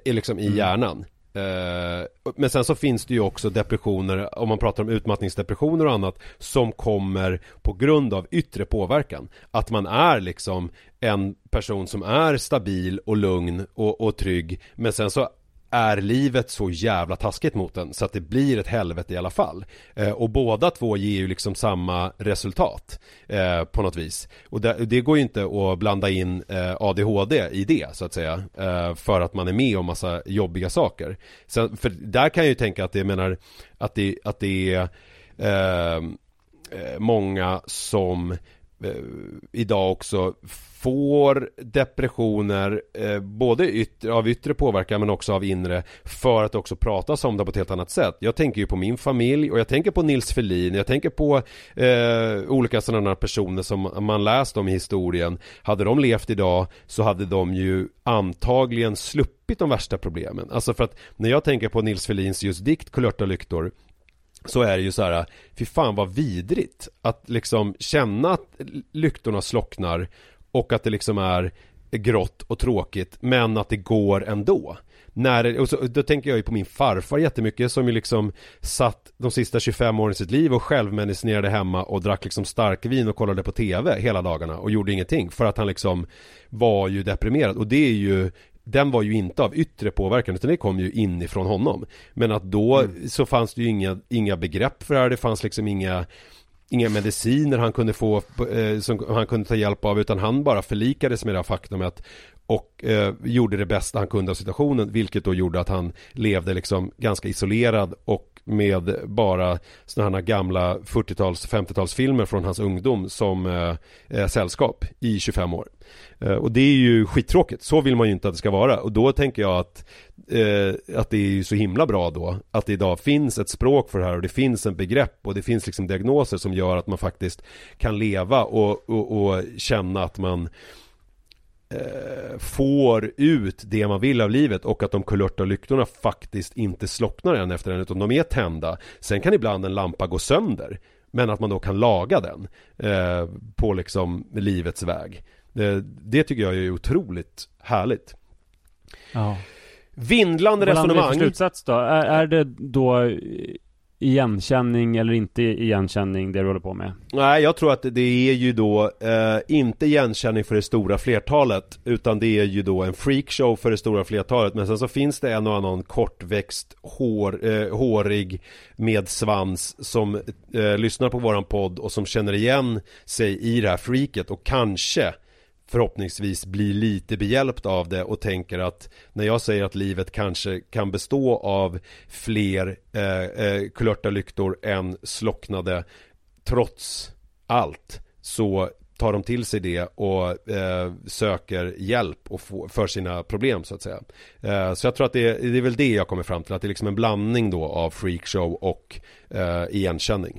eh, liksom i hjärnan. Eh, men sen så finns det ju också depressioner, om man pratar om utmattningsdepressioner och annat, som kommer på grund av yttre påverkan. Att man är liksom en person som är stabil och lugn och, och trygg, men sen så är livet så jävla taskigt mot en så att det blir ett helvete i alla fall. Eh, och båda två ger ju liksom samma resultat eh, på något vis. Och det, det går ju inte att blanda in eh, ADHD i det så att säga. Eh, för att man är med om massa jobbiga saker. Sen, för där kan jag ju tänka att det menar att det, att det är eh, eh många som eh, idag också får depressioner eh, både yttre, av yttre påverkan men också av inre för att också pratas om det på ett helt annat sätt. Jag tänker ju på min familj och jag tänker på Nils Ferlin, jag tänker på eh, olika sådana personer som man läst om i historien. Hade de levt idag så hade de ju antagligen sluppit de värsta problemen. Alltså för att när jag tänker på Nils Ferlins just dikt Kulörta lyktor så är det ju så här, fy fan vad vidrigt att liksom känna att lyktorna slocknar och att det liksom är grått och tråkigt men att det går ändå. när, och så, då tänker jag ju på min farfar jättemycket som ju liksom satt de sista 25 åren i sitt liv och självmedicinerade hemma och drack liksom starkvin och kollade på TV hela dagarna och gjorde ingenting för att han liksom var ju deprimerad och det är ju den var ju inte av yttre påverkan utan det kom ju inifrån honom. Men att då så fanns det ju inga, inga begrepp för det här, det fanns liksom inga Inga mediciner han kunde få eh, som han kunde ta hjälp av utan han bara förlikades med det här faktumet och eh, gjorde det bästa han kunde av situationen vilket då gjorde att han levde liksom ganska isolerad och med bara sådana här gamla 40-tals 50-talsfilmer från hans ungdom som eh, eh sällskap i 25 år. Eh, och det är ju skittråkigt, så vill man ju inte att det ska vara och då tänker jag att eh, att det är ju så himla bra då att det idag finns ett språk för det här och det finns en begrepp och det finns liksom diagnoser som gör att man faktiskt kan leva och, och, och känna att man får ut det man vill av livet och att de kulörta lyktorna faktiskt inte slocknar en efter en utan de är tända. Sen kan ibland en lampa gå sönder men att man då kan laga den eh, på liksom livets väg. Eh, det tycker jag är otroligt härligt. Ja. Vindlande Vad resonemang. slutsats då? Är, är det då igenkänning eller inte igenkänning det du håller på med? Nej, jag tror att det är ju då eh, inte igenkänning för det stora flertalet utan det är ju då en freakshow för det stora flertalet men sen så finns det en och annan kortväxt hår, eh, hårig med svans som eh, lyssnar på våran podd och som känner igen sig i det här freaket och kanske förhoppningsvis blir lite behjälpt av det och tänker att när jag säger att livet kanske kan bestå av fler eh, eh, kulörta lyktor än slocknade trots allt så tar de till sig det och eh, söker hjälp och få, för sina problem så att säga. Eh, så jag tror att det, är- det är väl det jag kommer fram till, att det är liksom en blandning då av freakshow och eh, igenkänning.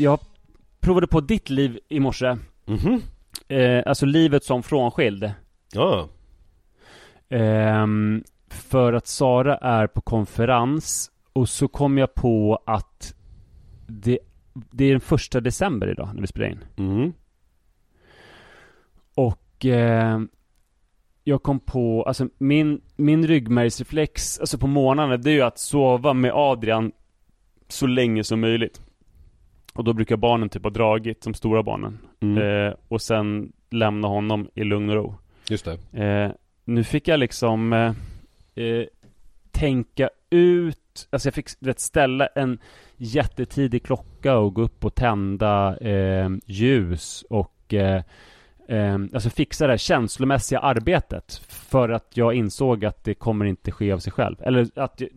Jag provade på ditt liv i morse. Mhm. Eh, alltså livet som frånskild. Ja. Ehm, för att Sara är på konferens och så kom jag på att det, det är den första december idag när vi spelar in. Mm. Och eh, jag kom på, alltså min, min ryggmärgsreflex, alltså på morgnarna, det är ju att sova med Adrian så länge som möjligt. Och då brukar barnen typ ha dragit, de stora barnen. Mm. Eh, och sen lämna honom i lugn och ro. Just det. Eh, nu fick jag liksom eh, eh, tänka ut, alltså jag fick vet, ställa en jättetidig klocka och gå upp och tända eh, ljus och eh, eh, alltså fixa det här känslomässiga arbetet för att jag insåg att det kommer inte ske av sig själv. Eller att det,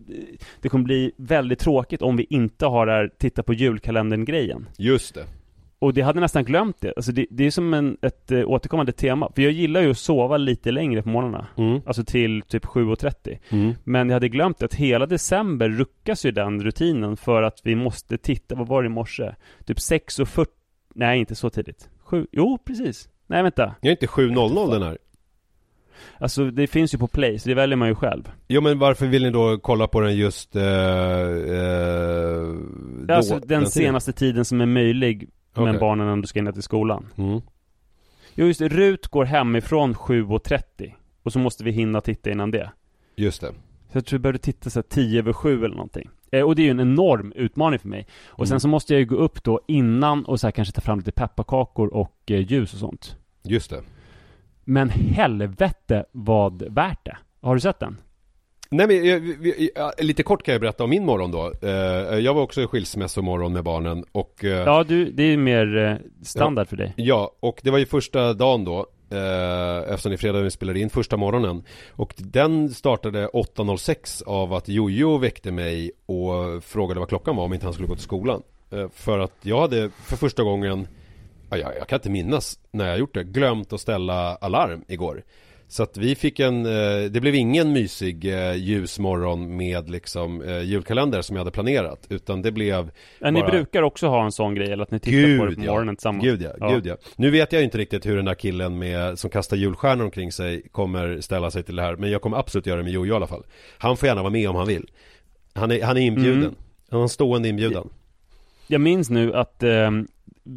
det kommer bli väldigt tråkigt om vi inte har det här titta på julkalendern-grejen. Just det. Och det hade jag nästan glömt det. Alltså det, det är som en, ett eh, återkommande tema. För jag gillar ju att sova lite längre på morgnarna. Mm. Alltså till typ 7.30. Mm. Men jag hade glömt att hela december ruckas ju den rutinen för att vi måste titta, vad var det i morse? Typ 6.40, nej inte så tidigt. 7, jo precis. Nej vänta. Jag är inte 7.00 den här. Alltså det finns ju på play, så det väljer man ju själv. Jo men varför vill ni då kolla på den just eh, eh, då, alltså den, senaste tiden som är möjlig, men Okej. barnen ändå ska in till skolan. Mm. Jo just det, Rut går hemifrån 7.30. Och så måste vi hinna titta innan det. Just det. Så jag tror jag började titta så här 10 över 7 eller någonting. Eh, och det är ju en enorm utmaning för mig. Och sen Mm. så måste jag ju gå upp då innan och så här kanske ta fram lite pepparkakor och eh, ljus och sånt. Just det. Men helvete vad värt det. Har du sett den? Nej men jag, ja, lite kort kan jag berätta om min morgon då. Eh, jag var också i skilsmässomorgon med barnen och eh, Ja, du, det är ju mer eh, standard för dig. Ja, och det var ju första dagen då eh, Eftersom det är fredag vi spelade in första morgonen. Och den startade 8.06 av att Jojo väckte mig och frågade vad klockan var om inte han skulle gå till skolan. Eh, För att jag hade för första gången ja, jag, jag kan inte minnas när jag gjort det Glömt att ställa alarm igår så att vi fick en, eh, det blev ingen mysig eh, ljusmorgon med liksom eh, julkalender som jag hade planerat Utan det blev Ja, ni bara- brukar också ha en sån grej, eller att ni tittar på det på morgonen tillsammans. Gud ja, gud ja. Nu vet jag inte riktigt hur den där killen med, som kastar julstjärnor omkring sig kommer ställa sig till det här Men jag kommer absolut göra det med Jojo i alla fall. Han får gärna vara med om han vill. Han är, han är inbjuden. Mm. Han har en stående inbjudan. Jag minns nu att eh,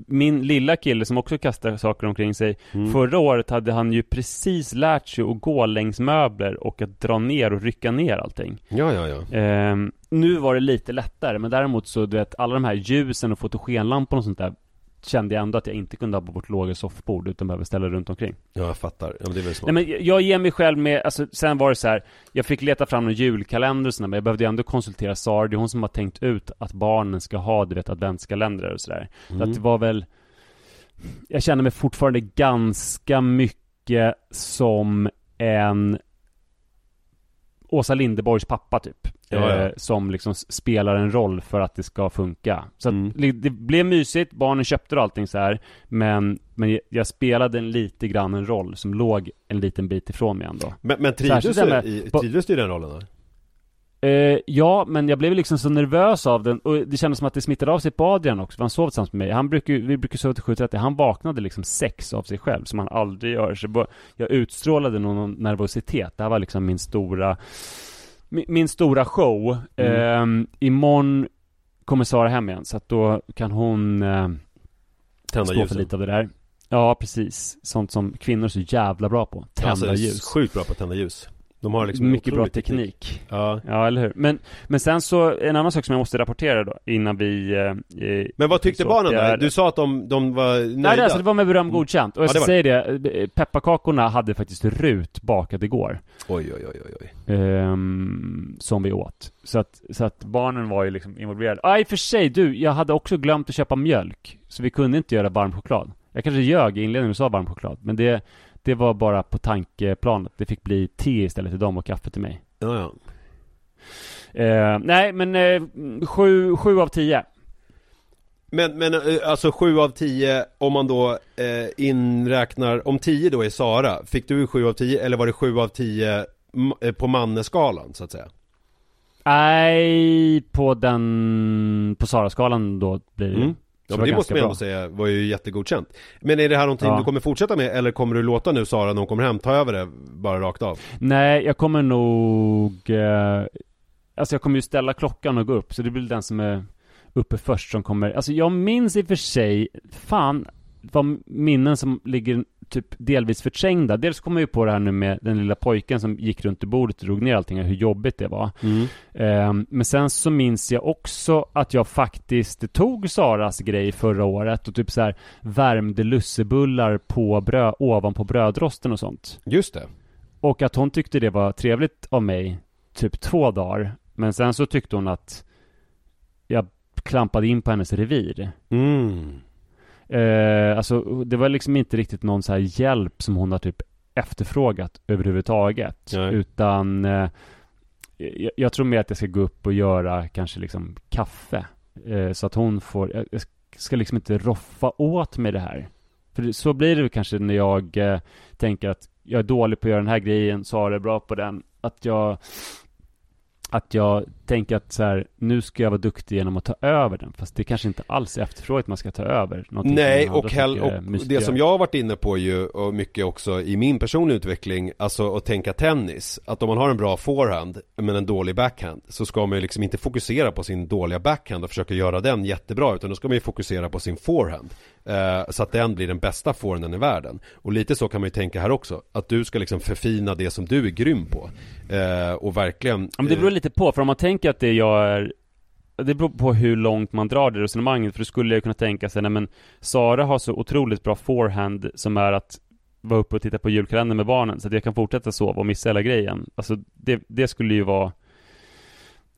min lilla kille som också kastar saker omkring sig Mm. Förra året hade han ju precis lärt sig att gå längs möbler och att dra ner och rycka ner allting Ja, ja, ja eh, Nu var det lite lättare men däremot så du vet alla de här ljusen och fotogenlamporna och sånt där Kände jag ändå att jag inte kunde ha på vårt låga soffbord utan behöver ställa runt omkring Ja, jag fattar. Ja, men det är väl smart. Nej men jag ger mig själv med, alltså sen var det så här. Jag fick leta fram någon julkalender och sådär, men jag behövde ju ändå konsultera Sara, det är hon som har tänkt ut att barnen ska ha, du vet, adventskalendrar och sådär. Så Mm. att det var väl Jag känner mig fortfarande ganska mycket som en Åsa Linderborgs pappa typ. Ja, ja. Eh, som liksom spelar en roll för att det ska funka. Så Mm. att det blev mysigt, barnen köpte och allting så här. Men, men jag- spelade en lite grann en roll som låg en liten bit ifrån mig ändå. Men, men trivdes du, med- i, trivdes du i den rollen då? Eh, ja, men jag blev liksom så nervös av den och det kändes som att det smittade av sig på Adrian också, för han sov tillsammans med mig. Han brukar vi brukar sova till 7.30, han vaknade liksom sex av sig själv, som han aldrig gör. Så jag utstrålade någon nervositet. Det här var liksom min stora, min, min stora show. Mm. Eh, imorgon kommer Sara hem igen, så att då kan hon eh, Tända stå för ljusen. lite av det där. Ja, precis. Sånt som kvinnor är så jävla bra på. Tända alltså, ljus. Sjukt bra på att tända ljus. De har liksom Mycket bra otrolig teknik. Ja. Ja, eller hur? Men, men sen så, en annan sak som jag måste rapportera då, innan vi... Eh, Men vad tyckte barnen då? är- Du sa att de, de var nöjda? Nej, alltså det var med beröm godkänt. Och jag Ja, ska det säga det, eh, pepparkakorna hade faktiskt Rut bakat igår. Oj, oj, oj, oj, oj. ehm, som vi åt. Så att, så att barnen var ju liksom involverade. Ah, i och för sig, du, jag hade också glömt att köpa mjölk. Så vi kunde inte göra varm choklad. Jag kanske ljög i inledningen och sa varm choklad. Men det, det var bara på tankeplanet. Det fick bli te istället till dem och kaffe till mig. Ja, ja. Eh, nej, men eh, sju, sju av tio. Men, men eh, alltså 7 av 10 om man då eh, inräknar, om 10 då är Sara, fick du 7 av 10 eller var det 7 av 10 m- eh, på manneskalan så att säga? Nej, på den... På Sara-skalan då blir det. Mm. Ja men det måste man bra. ändå säga var ju jättegodkänt Men är det här någonting Ja. du kommer fortsätta med eller kommer du låta nu Sara när hon kommer hem ta över det bara rakt av? Nej, jag kommer nog... Eh, alltså jag kommer ju ställa klockan och gå upp, så det blir den som är uppe först som kommer... Alltså jag minns i och för sig, fan vad minnen som ligger typ delvis förträngda. Dels kommer jag ju på det här nu med den lilla pojken som gick runt i bordet och drog ner allting, hur jobbigt det var. Ehm, men sen så minns jag också att jag faktiskt tog Saras grej förra året och typ så här värmde lussebullar på bröd, ovanpå brödrosten och sånt. Just det Och att hon tyckte det var trevligt av mig typ två dagar. Men sen så tyckte hon att jag klampade in på hennes revir. mm. Eh, alltså det var liksom inte riktigt någon så här hjälp som hon har typ efterfrågat överhuvudtaget. Nej. Utan eh, jag, jag tror mer att jag ska gå upp och göra kanske liksom kaffe. Eh, så att hon får, jag, jag ska liksom inte roffa åt mig det här. För det, så blir det kanske när jag eh, tänker att jag är dålig på att göra den här grejen, Sara är bra på den. Att jag att jag tänka att så här, nu ska jag vara duktig genom att ta över den. Fast det kanske inte alls är efterfrågat man ska ta över Nej, och, hell, och det som jag har varit inne på ju, och mycket också i min personliga utveckling, alltså att tänka tennis. Att om man har en bra forehand, men en dålig backhand, så ska man ju liksom inte fokusera på sin dåliga backhand och försöka göra den jättebra, utan då ska man ju fokusera på sin forehand. Eh, så att den blir den bästa forehanden i världen. Och lite så kan man ju tänka här också, att du ska liksom förfina det som du är grym på. Eh, och verkligen... Ja, men det beror eh, lite på, för om man tänker att det jag är det beror på hur långt man drar det resonemanget, för då skulle jag kunna tänka sig, nej men Sara har så otroligt bra forehand som är att vara uppe och titta på julkalendern med barnen, så att jag kan fortsätta sova och missa hela grejen. Alltså det, det skulle ju vara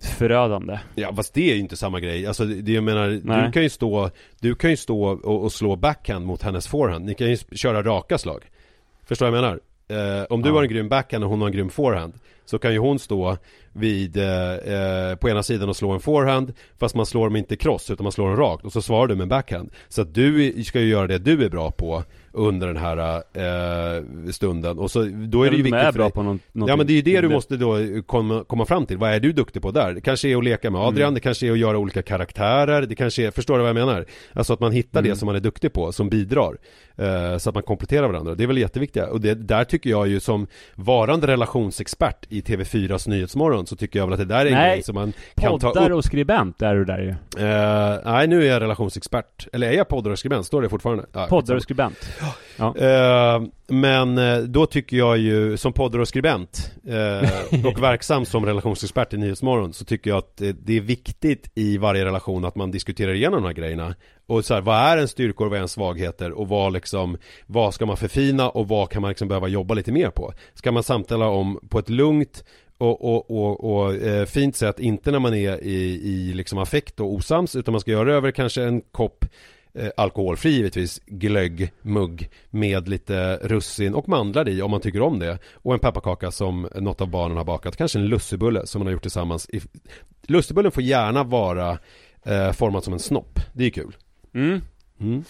förödande. Ja fast det är ju inte samma grej, alltså det, jag menar, du Nej. kan ju stå Du kan ju stå och, och slå backhand mot hennes forehand, ni kan ju köra raka slag Förstår vad jag menar? Eh, om du Ja. har en grym backhand och hon har en grym forehand så kan ju hon stå vid, eh, eh, på ena sidan och slå en forehand Fast man slår dem inte cross utan man slår dem rakt och så svarar du med en backhand. Så att du ska ju göra det du är bra på under den här eh, stunden och så då är det ju viktigt är för bra på någon, Ja men det är ju det du måste då komma, komma fram till. Vad är du duktig på där? Det kanske är att leka med Adrian, Mm. det kanske är att göra olika karaktärer, det kanske är, förstår du vad jag menar? Alltså att man hittar Mm. det som man är duktig på, som bidrar. Eh, så att man kompletterar varandra. Det är väl jätteviktigt. Och det, där tycker jag ju som varande relationsexpert i TV4s Nyhetsmorgon så tycker jag väl att det där är en Nej, grej som man kan ta Poddar upp. och skribent är du där ju. Eh, nej, nu är jag relationsexpert. Eller är jag poddar och skribent? Står det fortfarande? Poddar och skribent. Ja. Eh, men eh, då tycker jag ju som poddare och skribent eh, och verksam som relationsexpert i Nyhetsmorgon så tycker jag att det är viktigt i varje relation att man diskuterar igenom de här grejerna. Och så här, vad är en styrkor och vad är en svagheter och vad liksom, vad ska man förfina och vad kan man liksom behöva jobba lite mer på? Ska man samtala om på ett lugnt och, och, och, och eh, fint sätt, inte när man är i, i liksom affekt och osams utan man ska göra det över kanske en kopp eh, alkoholfri givetvis, glögg, mugg med lite russin och mandlar i om man tycker om det. Och en pepparkaka som något av barnen har bakat, kanske en lussebulle som man har gjort tillsammans. Lussebullen får gärna vara eh, formad som en snopp, det är kul. Mm. Mm.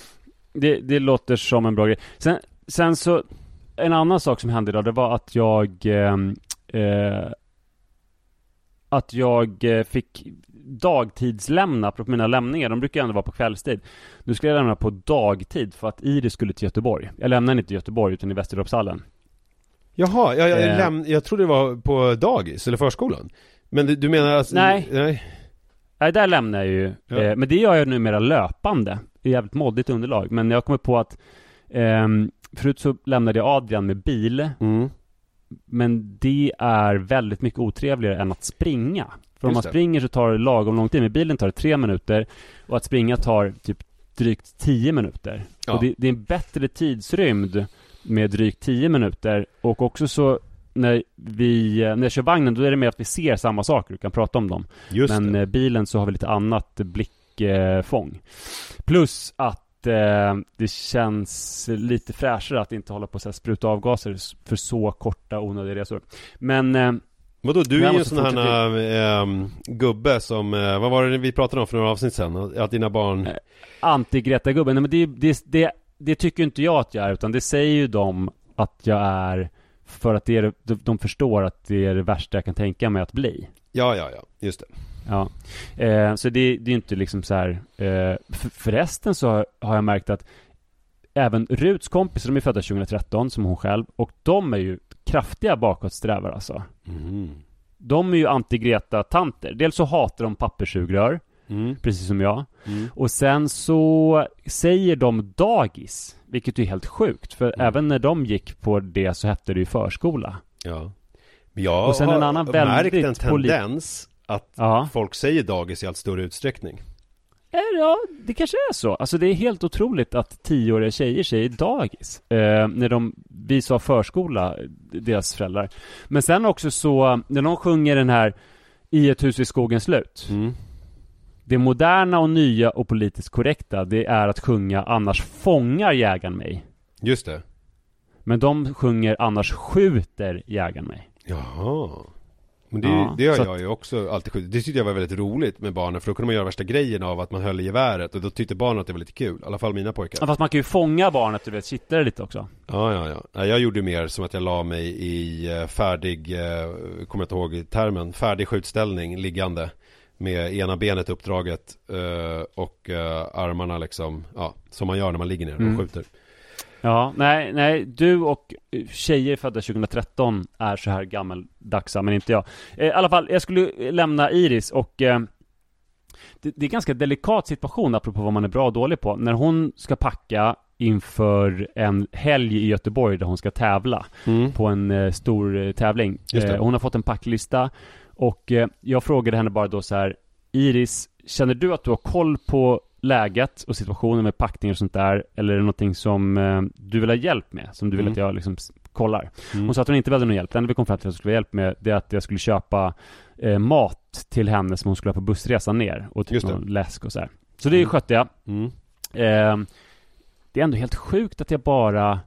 Det, det låter som en bra grej. Sen, sen så, en annan sak som hände idag, det var att jag ehm, eh, Att jag eh, fick dagtidslämna på mina lämningar. De brukar ju ändå vara på kvällstid. Nu skulle jag lämna på dagtid för att Iris skulle till Göteborg. Jag lämnade inte i Göteborg utan i Västerdorpshallen. Jaha, jag, jag, Eh. läm- jag trodde det var på dagis eller förskolan. Men du, du menar alltså, Nej. nej. Nej, där lämnar jag ju. Ja. Eh, men det gör jag numera löpande. Det är jävligt moddigt underlag. Men jag kommer på att ehm, Förut så lämnade jag Adrian med bil. Mm. Men det är väldigt mycket otrevligare än att springa. För om man springer så tar det lagom lång tid. Med bilen tar det tre minuter. Och att springa tar typ drygt tio minuter. Ja. Och det, det är en bättre tidsrymd med drygt tio minuter. Och också så när vi, när jag kör vagnen då är det mer att vi ser samma saker och kan prata om dem. Just Men det. eh, bilen så har vi lite annat blickfång. Plus att eh, det känns lite fräschare att inte hålla på att spruta avgaser för så korta onödiga resor. Men eh, Vadå, du är ju en sån här ehm, gubbe som, eh, vad var det vi pratade om för några avsnitt sedan? Att dina barn Eh, anti-Greta-gubben, nej men det, det, det, det tycker inte jag att jag är, utan det säger ju de att jag är för att det är, de, förstår att det är det värsta jag kan tänka mig att bli. Ja, ja, ja, just det Ja, eh, så det, det är inte liksom så här. Eh, för, förresten så har, har jag märkt att även Ruts kompisar, de är födda 2013 som hon själv, och de är ju kraftiga bakåtsträvare alltså. Mhm. De är ju anti-Greta-tanter. Dels så hatar de papperssugrör, mm. precis som jag. Mm. Och sen så säger de dagis, vilket är helt sjukt. För Mm. även när de gick på det så hette det ju förskola. Ja Men jag Och sen har en annan märkt en tendens att Ja. folk säger dagis i allt större utsträckning Ja, det kanske är så. Alltså det är helt otroligt att tioåriga tjejer säger dagis. Eh, när de, vi sa förskola, deras föräldrar. Men sen också så, när de sjunger den här I ett hus vid skogens slut. mm. Det moderna och nya och politiskt korrekta, det är att sjunga Annars fångar jägaren mig. Just det Men de sjunger Annars skjuter jägaren mig. Jaha Men det, Ja, det så jag ju också alltid skjutit. Det tyckte jag var väldigt roligt med barnen för då kunde man göra värsta grejen av att man höll i geväret och då tyckte barnen att det var lite kul. I alla fall mina pojkar. Ja, fast man kan ju fånga barnet, du vet, kittla det lite också. Ja, ja, ja. Nej, Jag gjorde mer som att jag la mig i eh, färdig, eh, kommer jag inte ihåg termen, färdig skjutställning liggande. Med ena benet uppdraget eh, och armarna liksom, ja, som man gör när man ligger ner och Mm. skjuter. Ja, nej, nej, du och eh, tjejer födda 2013 är så här gammaldagsa, men inte jag. Eh, I alla fall, jag skulle lämna Iris och eh, det, det är en ganska delikat situation apropå vad man är bra och dålig på. När hon ska packa inför en helg i Göteborg där hon ska tävla Mm. på en eh, stor tävling. Hon har fått en packlista och jag frågade henne bara då så här Iris, känner du att du har koll på läget och situationen med packningar och sånt där? Eller är det någonting som eh, du vill ha hjälp med? Som du vill Mm. att jag liksom kollar? Mm. Hon sa att hon inte behövde någon hjälp. Det enda vi kom fram till att jag skulle ha hjälp med det är att jag skulle köpa eh, mat till henne som hon skulle ha på bussresan ner och typ någon läsk och så här. Så det Mm. skötte jag. Mm. Eh, det är ändå helt sjukt att jag bara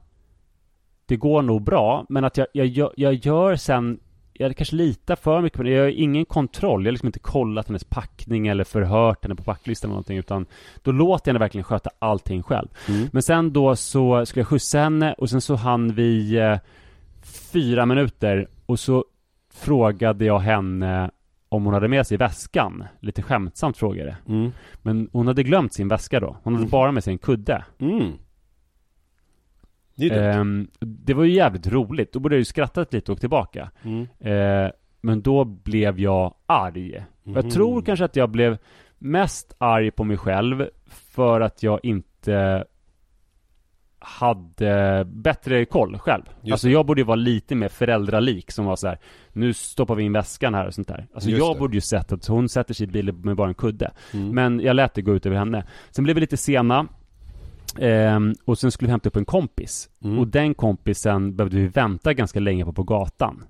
Det går nog bra men att jag, jag, gör- jag gör sen Jag kanske litar för mycket på det. Jag har ingen kontroll. Jag har liksom inte kollat hennes packning eller förhört henne på packlistan eller någonting utan Då låter jag henne verkligen sköta allting själv. Mm. Men sen då så skulle jag skjutsa henne och sen så hann vi eh, Fyra minuter och så Frågade jag henne Om hon hade med sig väskan Lite skämtsamt frågade jag Mm. Men hon hade glömt sin väska då Hon hade Mm. bara med sig en kudde Mm. Det. Ehm, Det var ju jävligt roligt. Då borde jag ju skrattat lite och tillbaka. Mm. Eh, men då blev jag arg. Mhm. Jag tror kanske att jag blev mest arg på mig själv för att jag inte hade bättre koll själv. Just alltså jag borde ju vara lite mer föräldralik som var så här. Nu stoppar vi in väskan här och sånt där. Alltså jag det. borde ju sett att hon sätter sig i bilen med bara en kudde. Mm. Men jag lät det gå ut över henne. Sen blev vi lite sena. Ehm, och sen skulle vi hämta upp en kompis. Mm. Och den kompisen behövde vi vänta ganska länge på på gatan.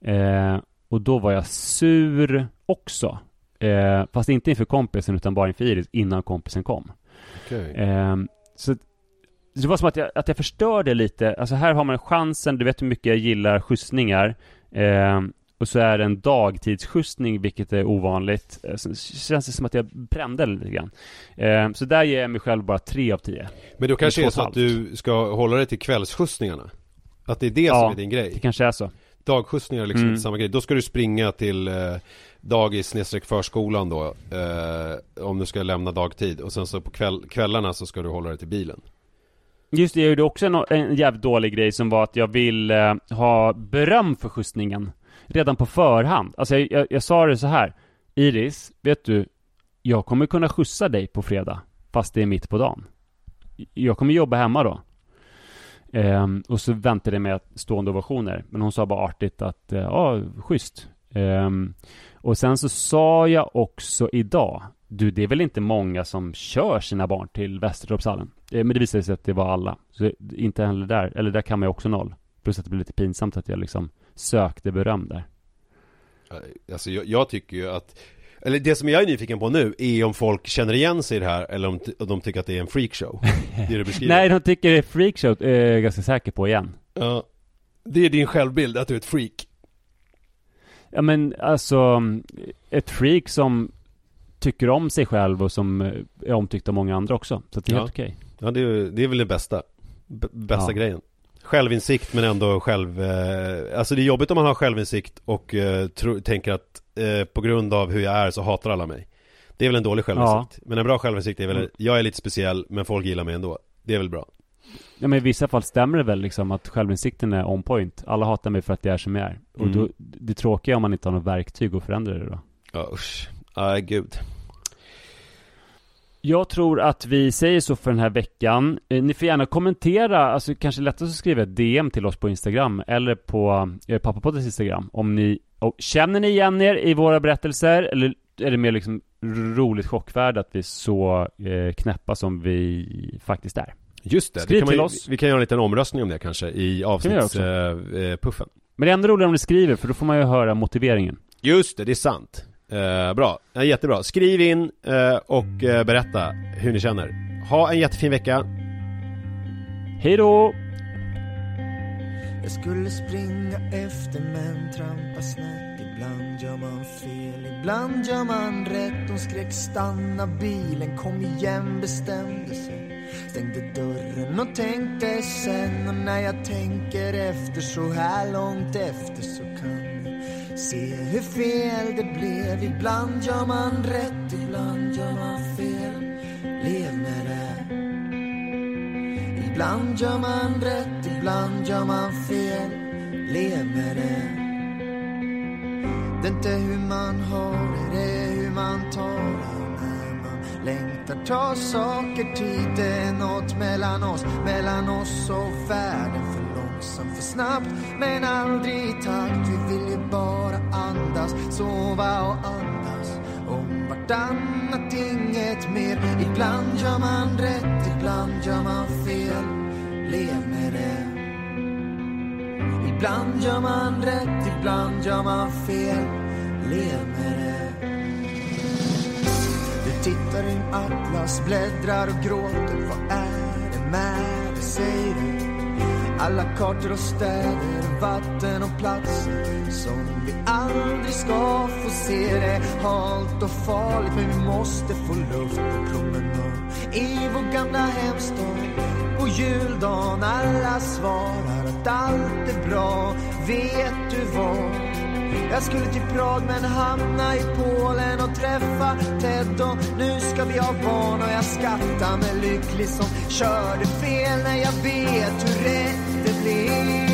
Eh, och då var jag sur också. Eh, fast inte inför kompisen utan bara inför Iris innan kompisen kom. Okej. Eh, så det var som att jag, att jag förstörde lite. Alltså här har man chansen. Du vet hur mycket jag gillar skjutsningar. Och så är det en dagtidsskjutsning, vilket är ovanligt. Eh, så känns det som att jag brände lite grann. Eh, så där ger jag mig själv bara tre av tio. Men då kanske två är så att du ska hålla dig till kvällsskjutsningarna? Att det är det Ja, som är din Det grej? kanske är så. Dagskjutsningar är liksom Mm. inte samma grej. Då ska du springa till eh, dagis snedstreck förskolan då. Eh, om du ska lämna dagtid. Och sen så på kväll, kvällarna så ska du hålla dig till bilen. Just det, jag gjorde också en, en jävligt dålig grej som var att jag vill eh, ha beröm för skjutsningen redan på förhand. Alltså jag, jag, jag sa det så här. Iris, vet du, jag kommer kunna skjutsa dig på fredag, fast det är mitt på dagen. Jag kommer jobba hemma då. Ehm, och så väntade jag med stående ovationer. Men hon sa bara artigt att, eh, ja, schysst. Ehm, och sen så sa jag också idag, du det är väl inte många som kör sina barn till Västertorpshallen? Ehm, men det visade sig att det var alla. Så inte heller där, eller där kan man ju också noll. Plus att det blev lite pinsamt att jag liksom sökte beröm där. Eh, Alltså jag, jag tycker ju att eller det som jag är nyfiken på nu är om folk känner igen sig i det här eller om de tycker att det är en freakshow. Det du beskriver. Nej, de tycker det är freakshow, eh, är jag ganska säker på igen. Ja. Det är din självbild, att du är ett freak. Ja men alltså, ett freak som tycker om sig själv och som eh, är omtyckt av många andra också. Så det är Ja. helt okej. Ja, det är, det är väl det bästa. B- bästa Ja. grejen. Självinsikt men ändå själv... Eh, alltså det är jobbigt om man har självinsikt och eh, tro, tänker att eh, på grund av hur jag är så hatar alla mig. Det är väl en dålig självinsikt. Men en bra självinsikt är väl, Mm. jag är lite speciell men folk gillar mig ändå. Det är väl bra. Ja men i vissa fall stämmer det väl liksom att självinsikten är on point. Alla hatar mig för att jag är som jag är. Och Mm. då, det tråkiga är om man inte har något verktyg att förändra det då. Ja usch. Nej gud. Jag tror att vi säger så för den här veckan. Eh, ni får gärna kommentera, alltså kanske lättast att skriva ett DM till oss på Instagram eller på eh, Pappapoddens Instagram. Om ni, och, känner ni igen er i våra berättelser eller är det mer liksom roligt chockvärde att vi är så eh, knäppa som vi faktiskt är? Just det, Skriv det man, till ju- oss. Vi kan göra en liten omröstning om det kanske i göra också. avsnittspuffen. Men det är ändå roligare om ni skriver för då får man ju höra motiveringen. Just det, det är sant. Eh, bra, ja, jättebra. Skriv in eh, och eh, berätta hur ni känner. Ha en jättefin vecka. Hej då! Jag skulle springa efter men trampa snett Ibland gör man fel, ibland gör man rätt Hon skrek stanna bilen, kom igen, bestämde sig Stängde dörren och tänkte sen Och när jag tänker efter så här långt efter så kan Se hur fel det blev. Ibland gör man rätt, ibland gör man fel. Lev med det. Ibland gör man rätt, ibland gör man fel. Lev med det. Det är inte hur man har det, det är hur man tar det. När man längtar tar saker tid Det är nåt mellan oss, mellan oss och världen som för snabbt, men aldrig i takt. Vi vill ju bara andas, sova och andas om vartannat, inget mer. Ibland gör man rätt, ibland gör man fel. Lev med det. Ibland gör man rätt, ibland gör man fel. Lev med det. Du tittar i en atlas, bläddrar och gråter. Vad är det med dig, säg det? Alla kartor och städer, vatten och platser som vi aldrig ska få se det. Halt och farligt men vi måste få luft på promenad i vår gamla hemstad på juldagen alla svarar att allt är bra. Vet du vad? Jag skulle till Prag men hamna i Polen och träffa Ted och nu ska vi ha barn och jag skattar mig lycklig som körde fel när jag vet hur rätt det blev.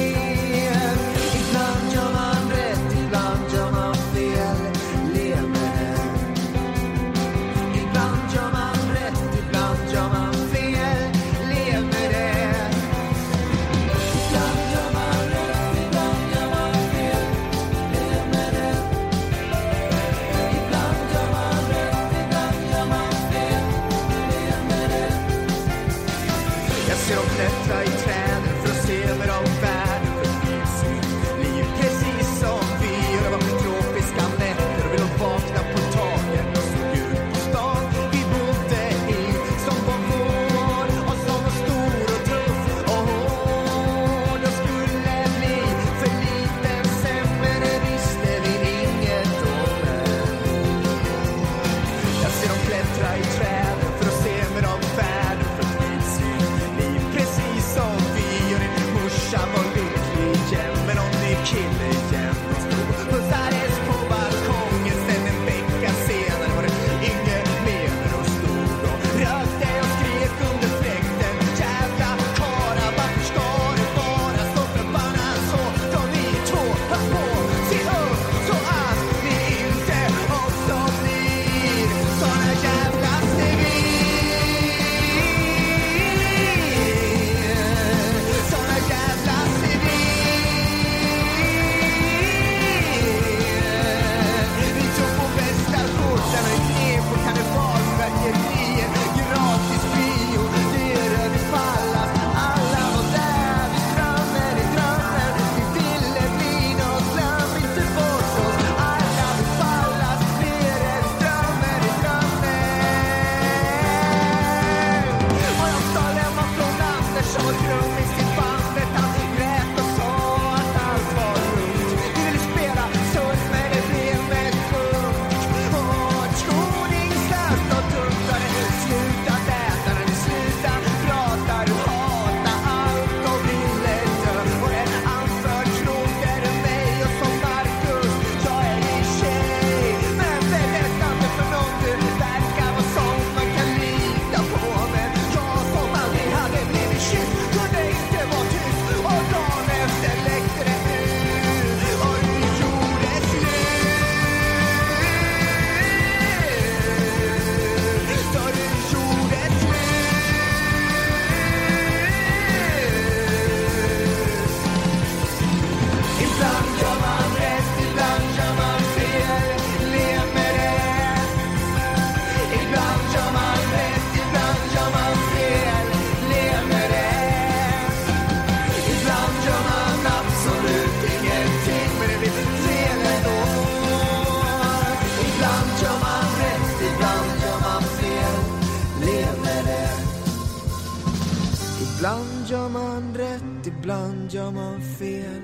Ibland gör man fel.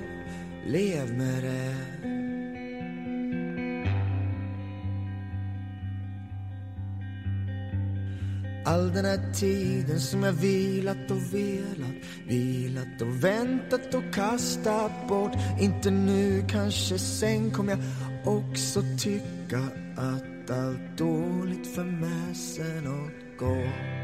Lev med det. All den här tiden som jag vilat och velat Vilat och väntat och kastat bort Inte nu, kanske sen kommer jag också tycka att allt dåligt för med sig något gott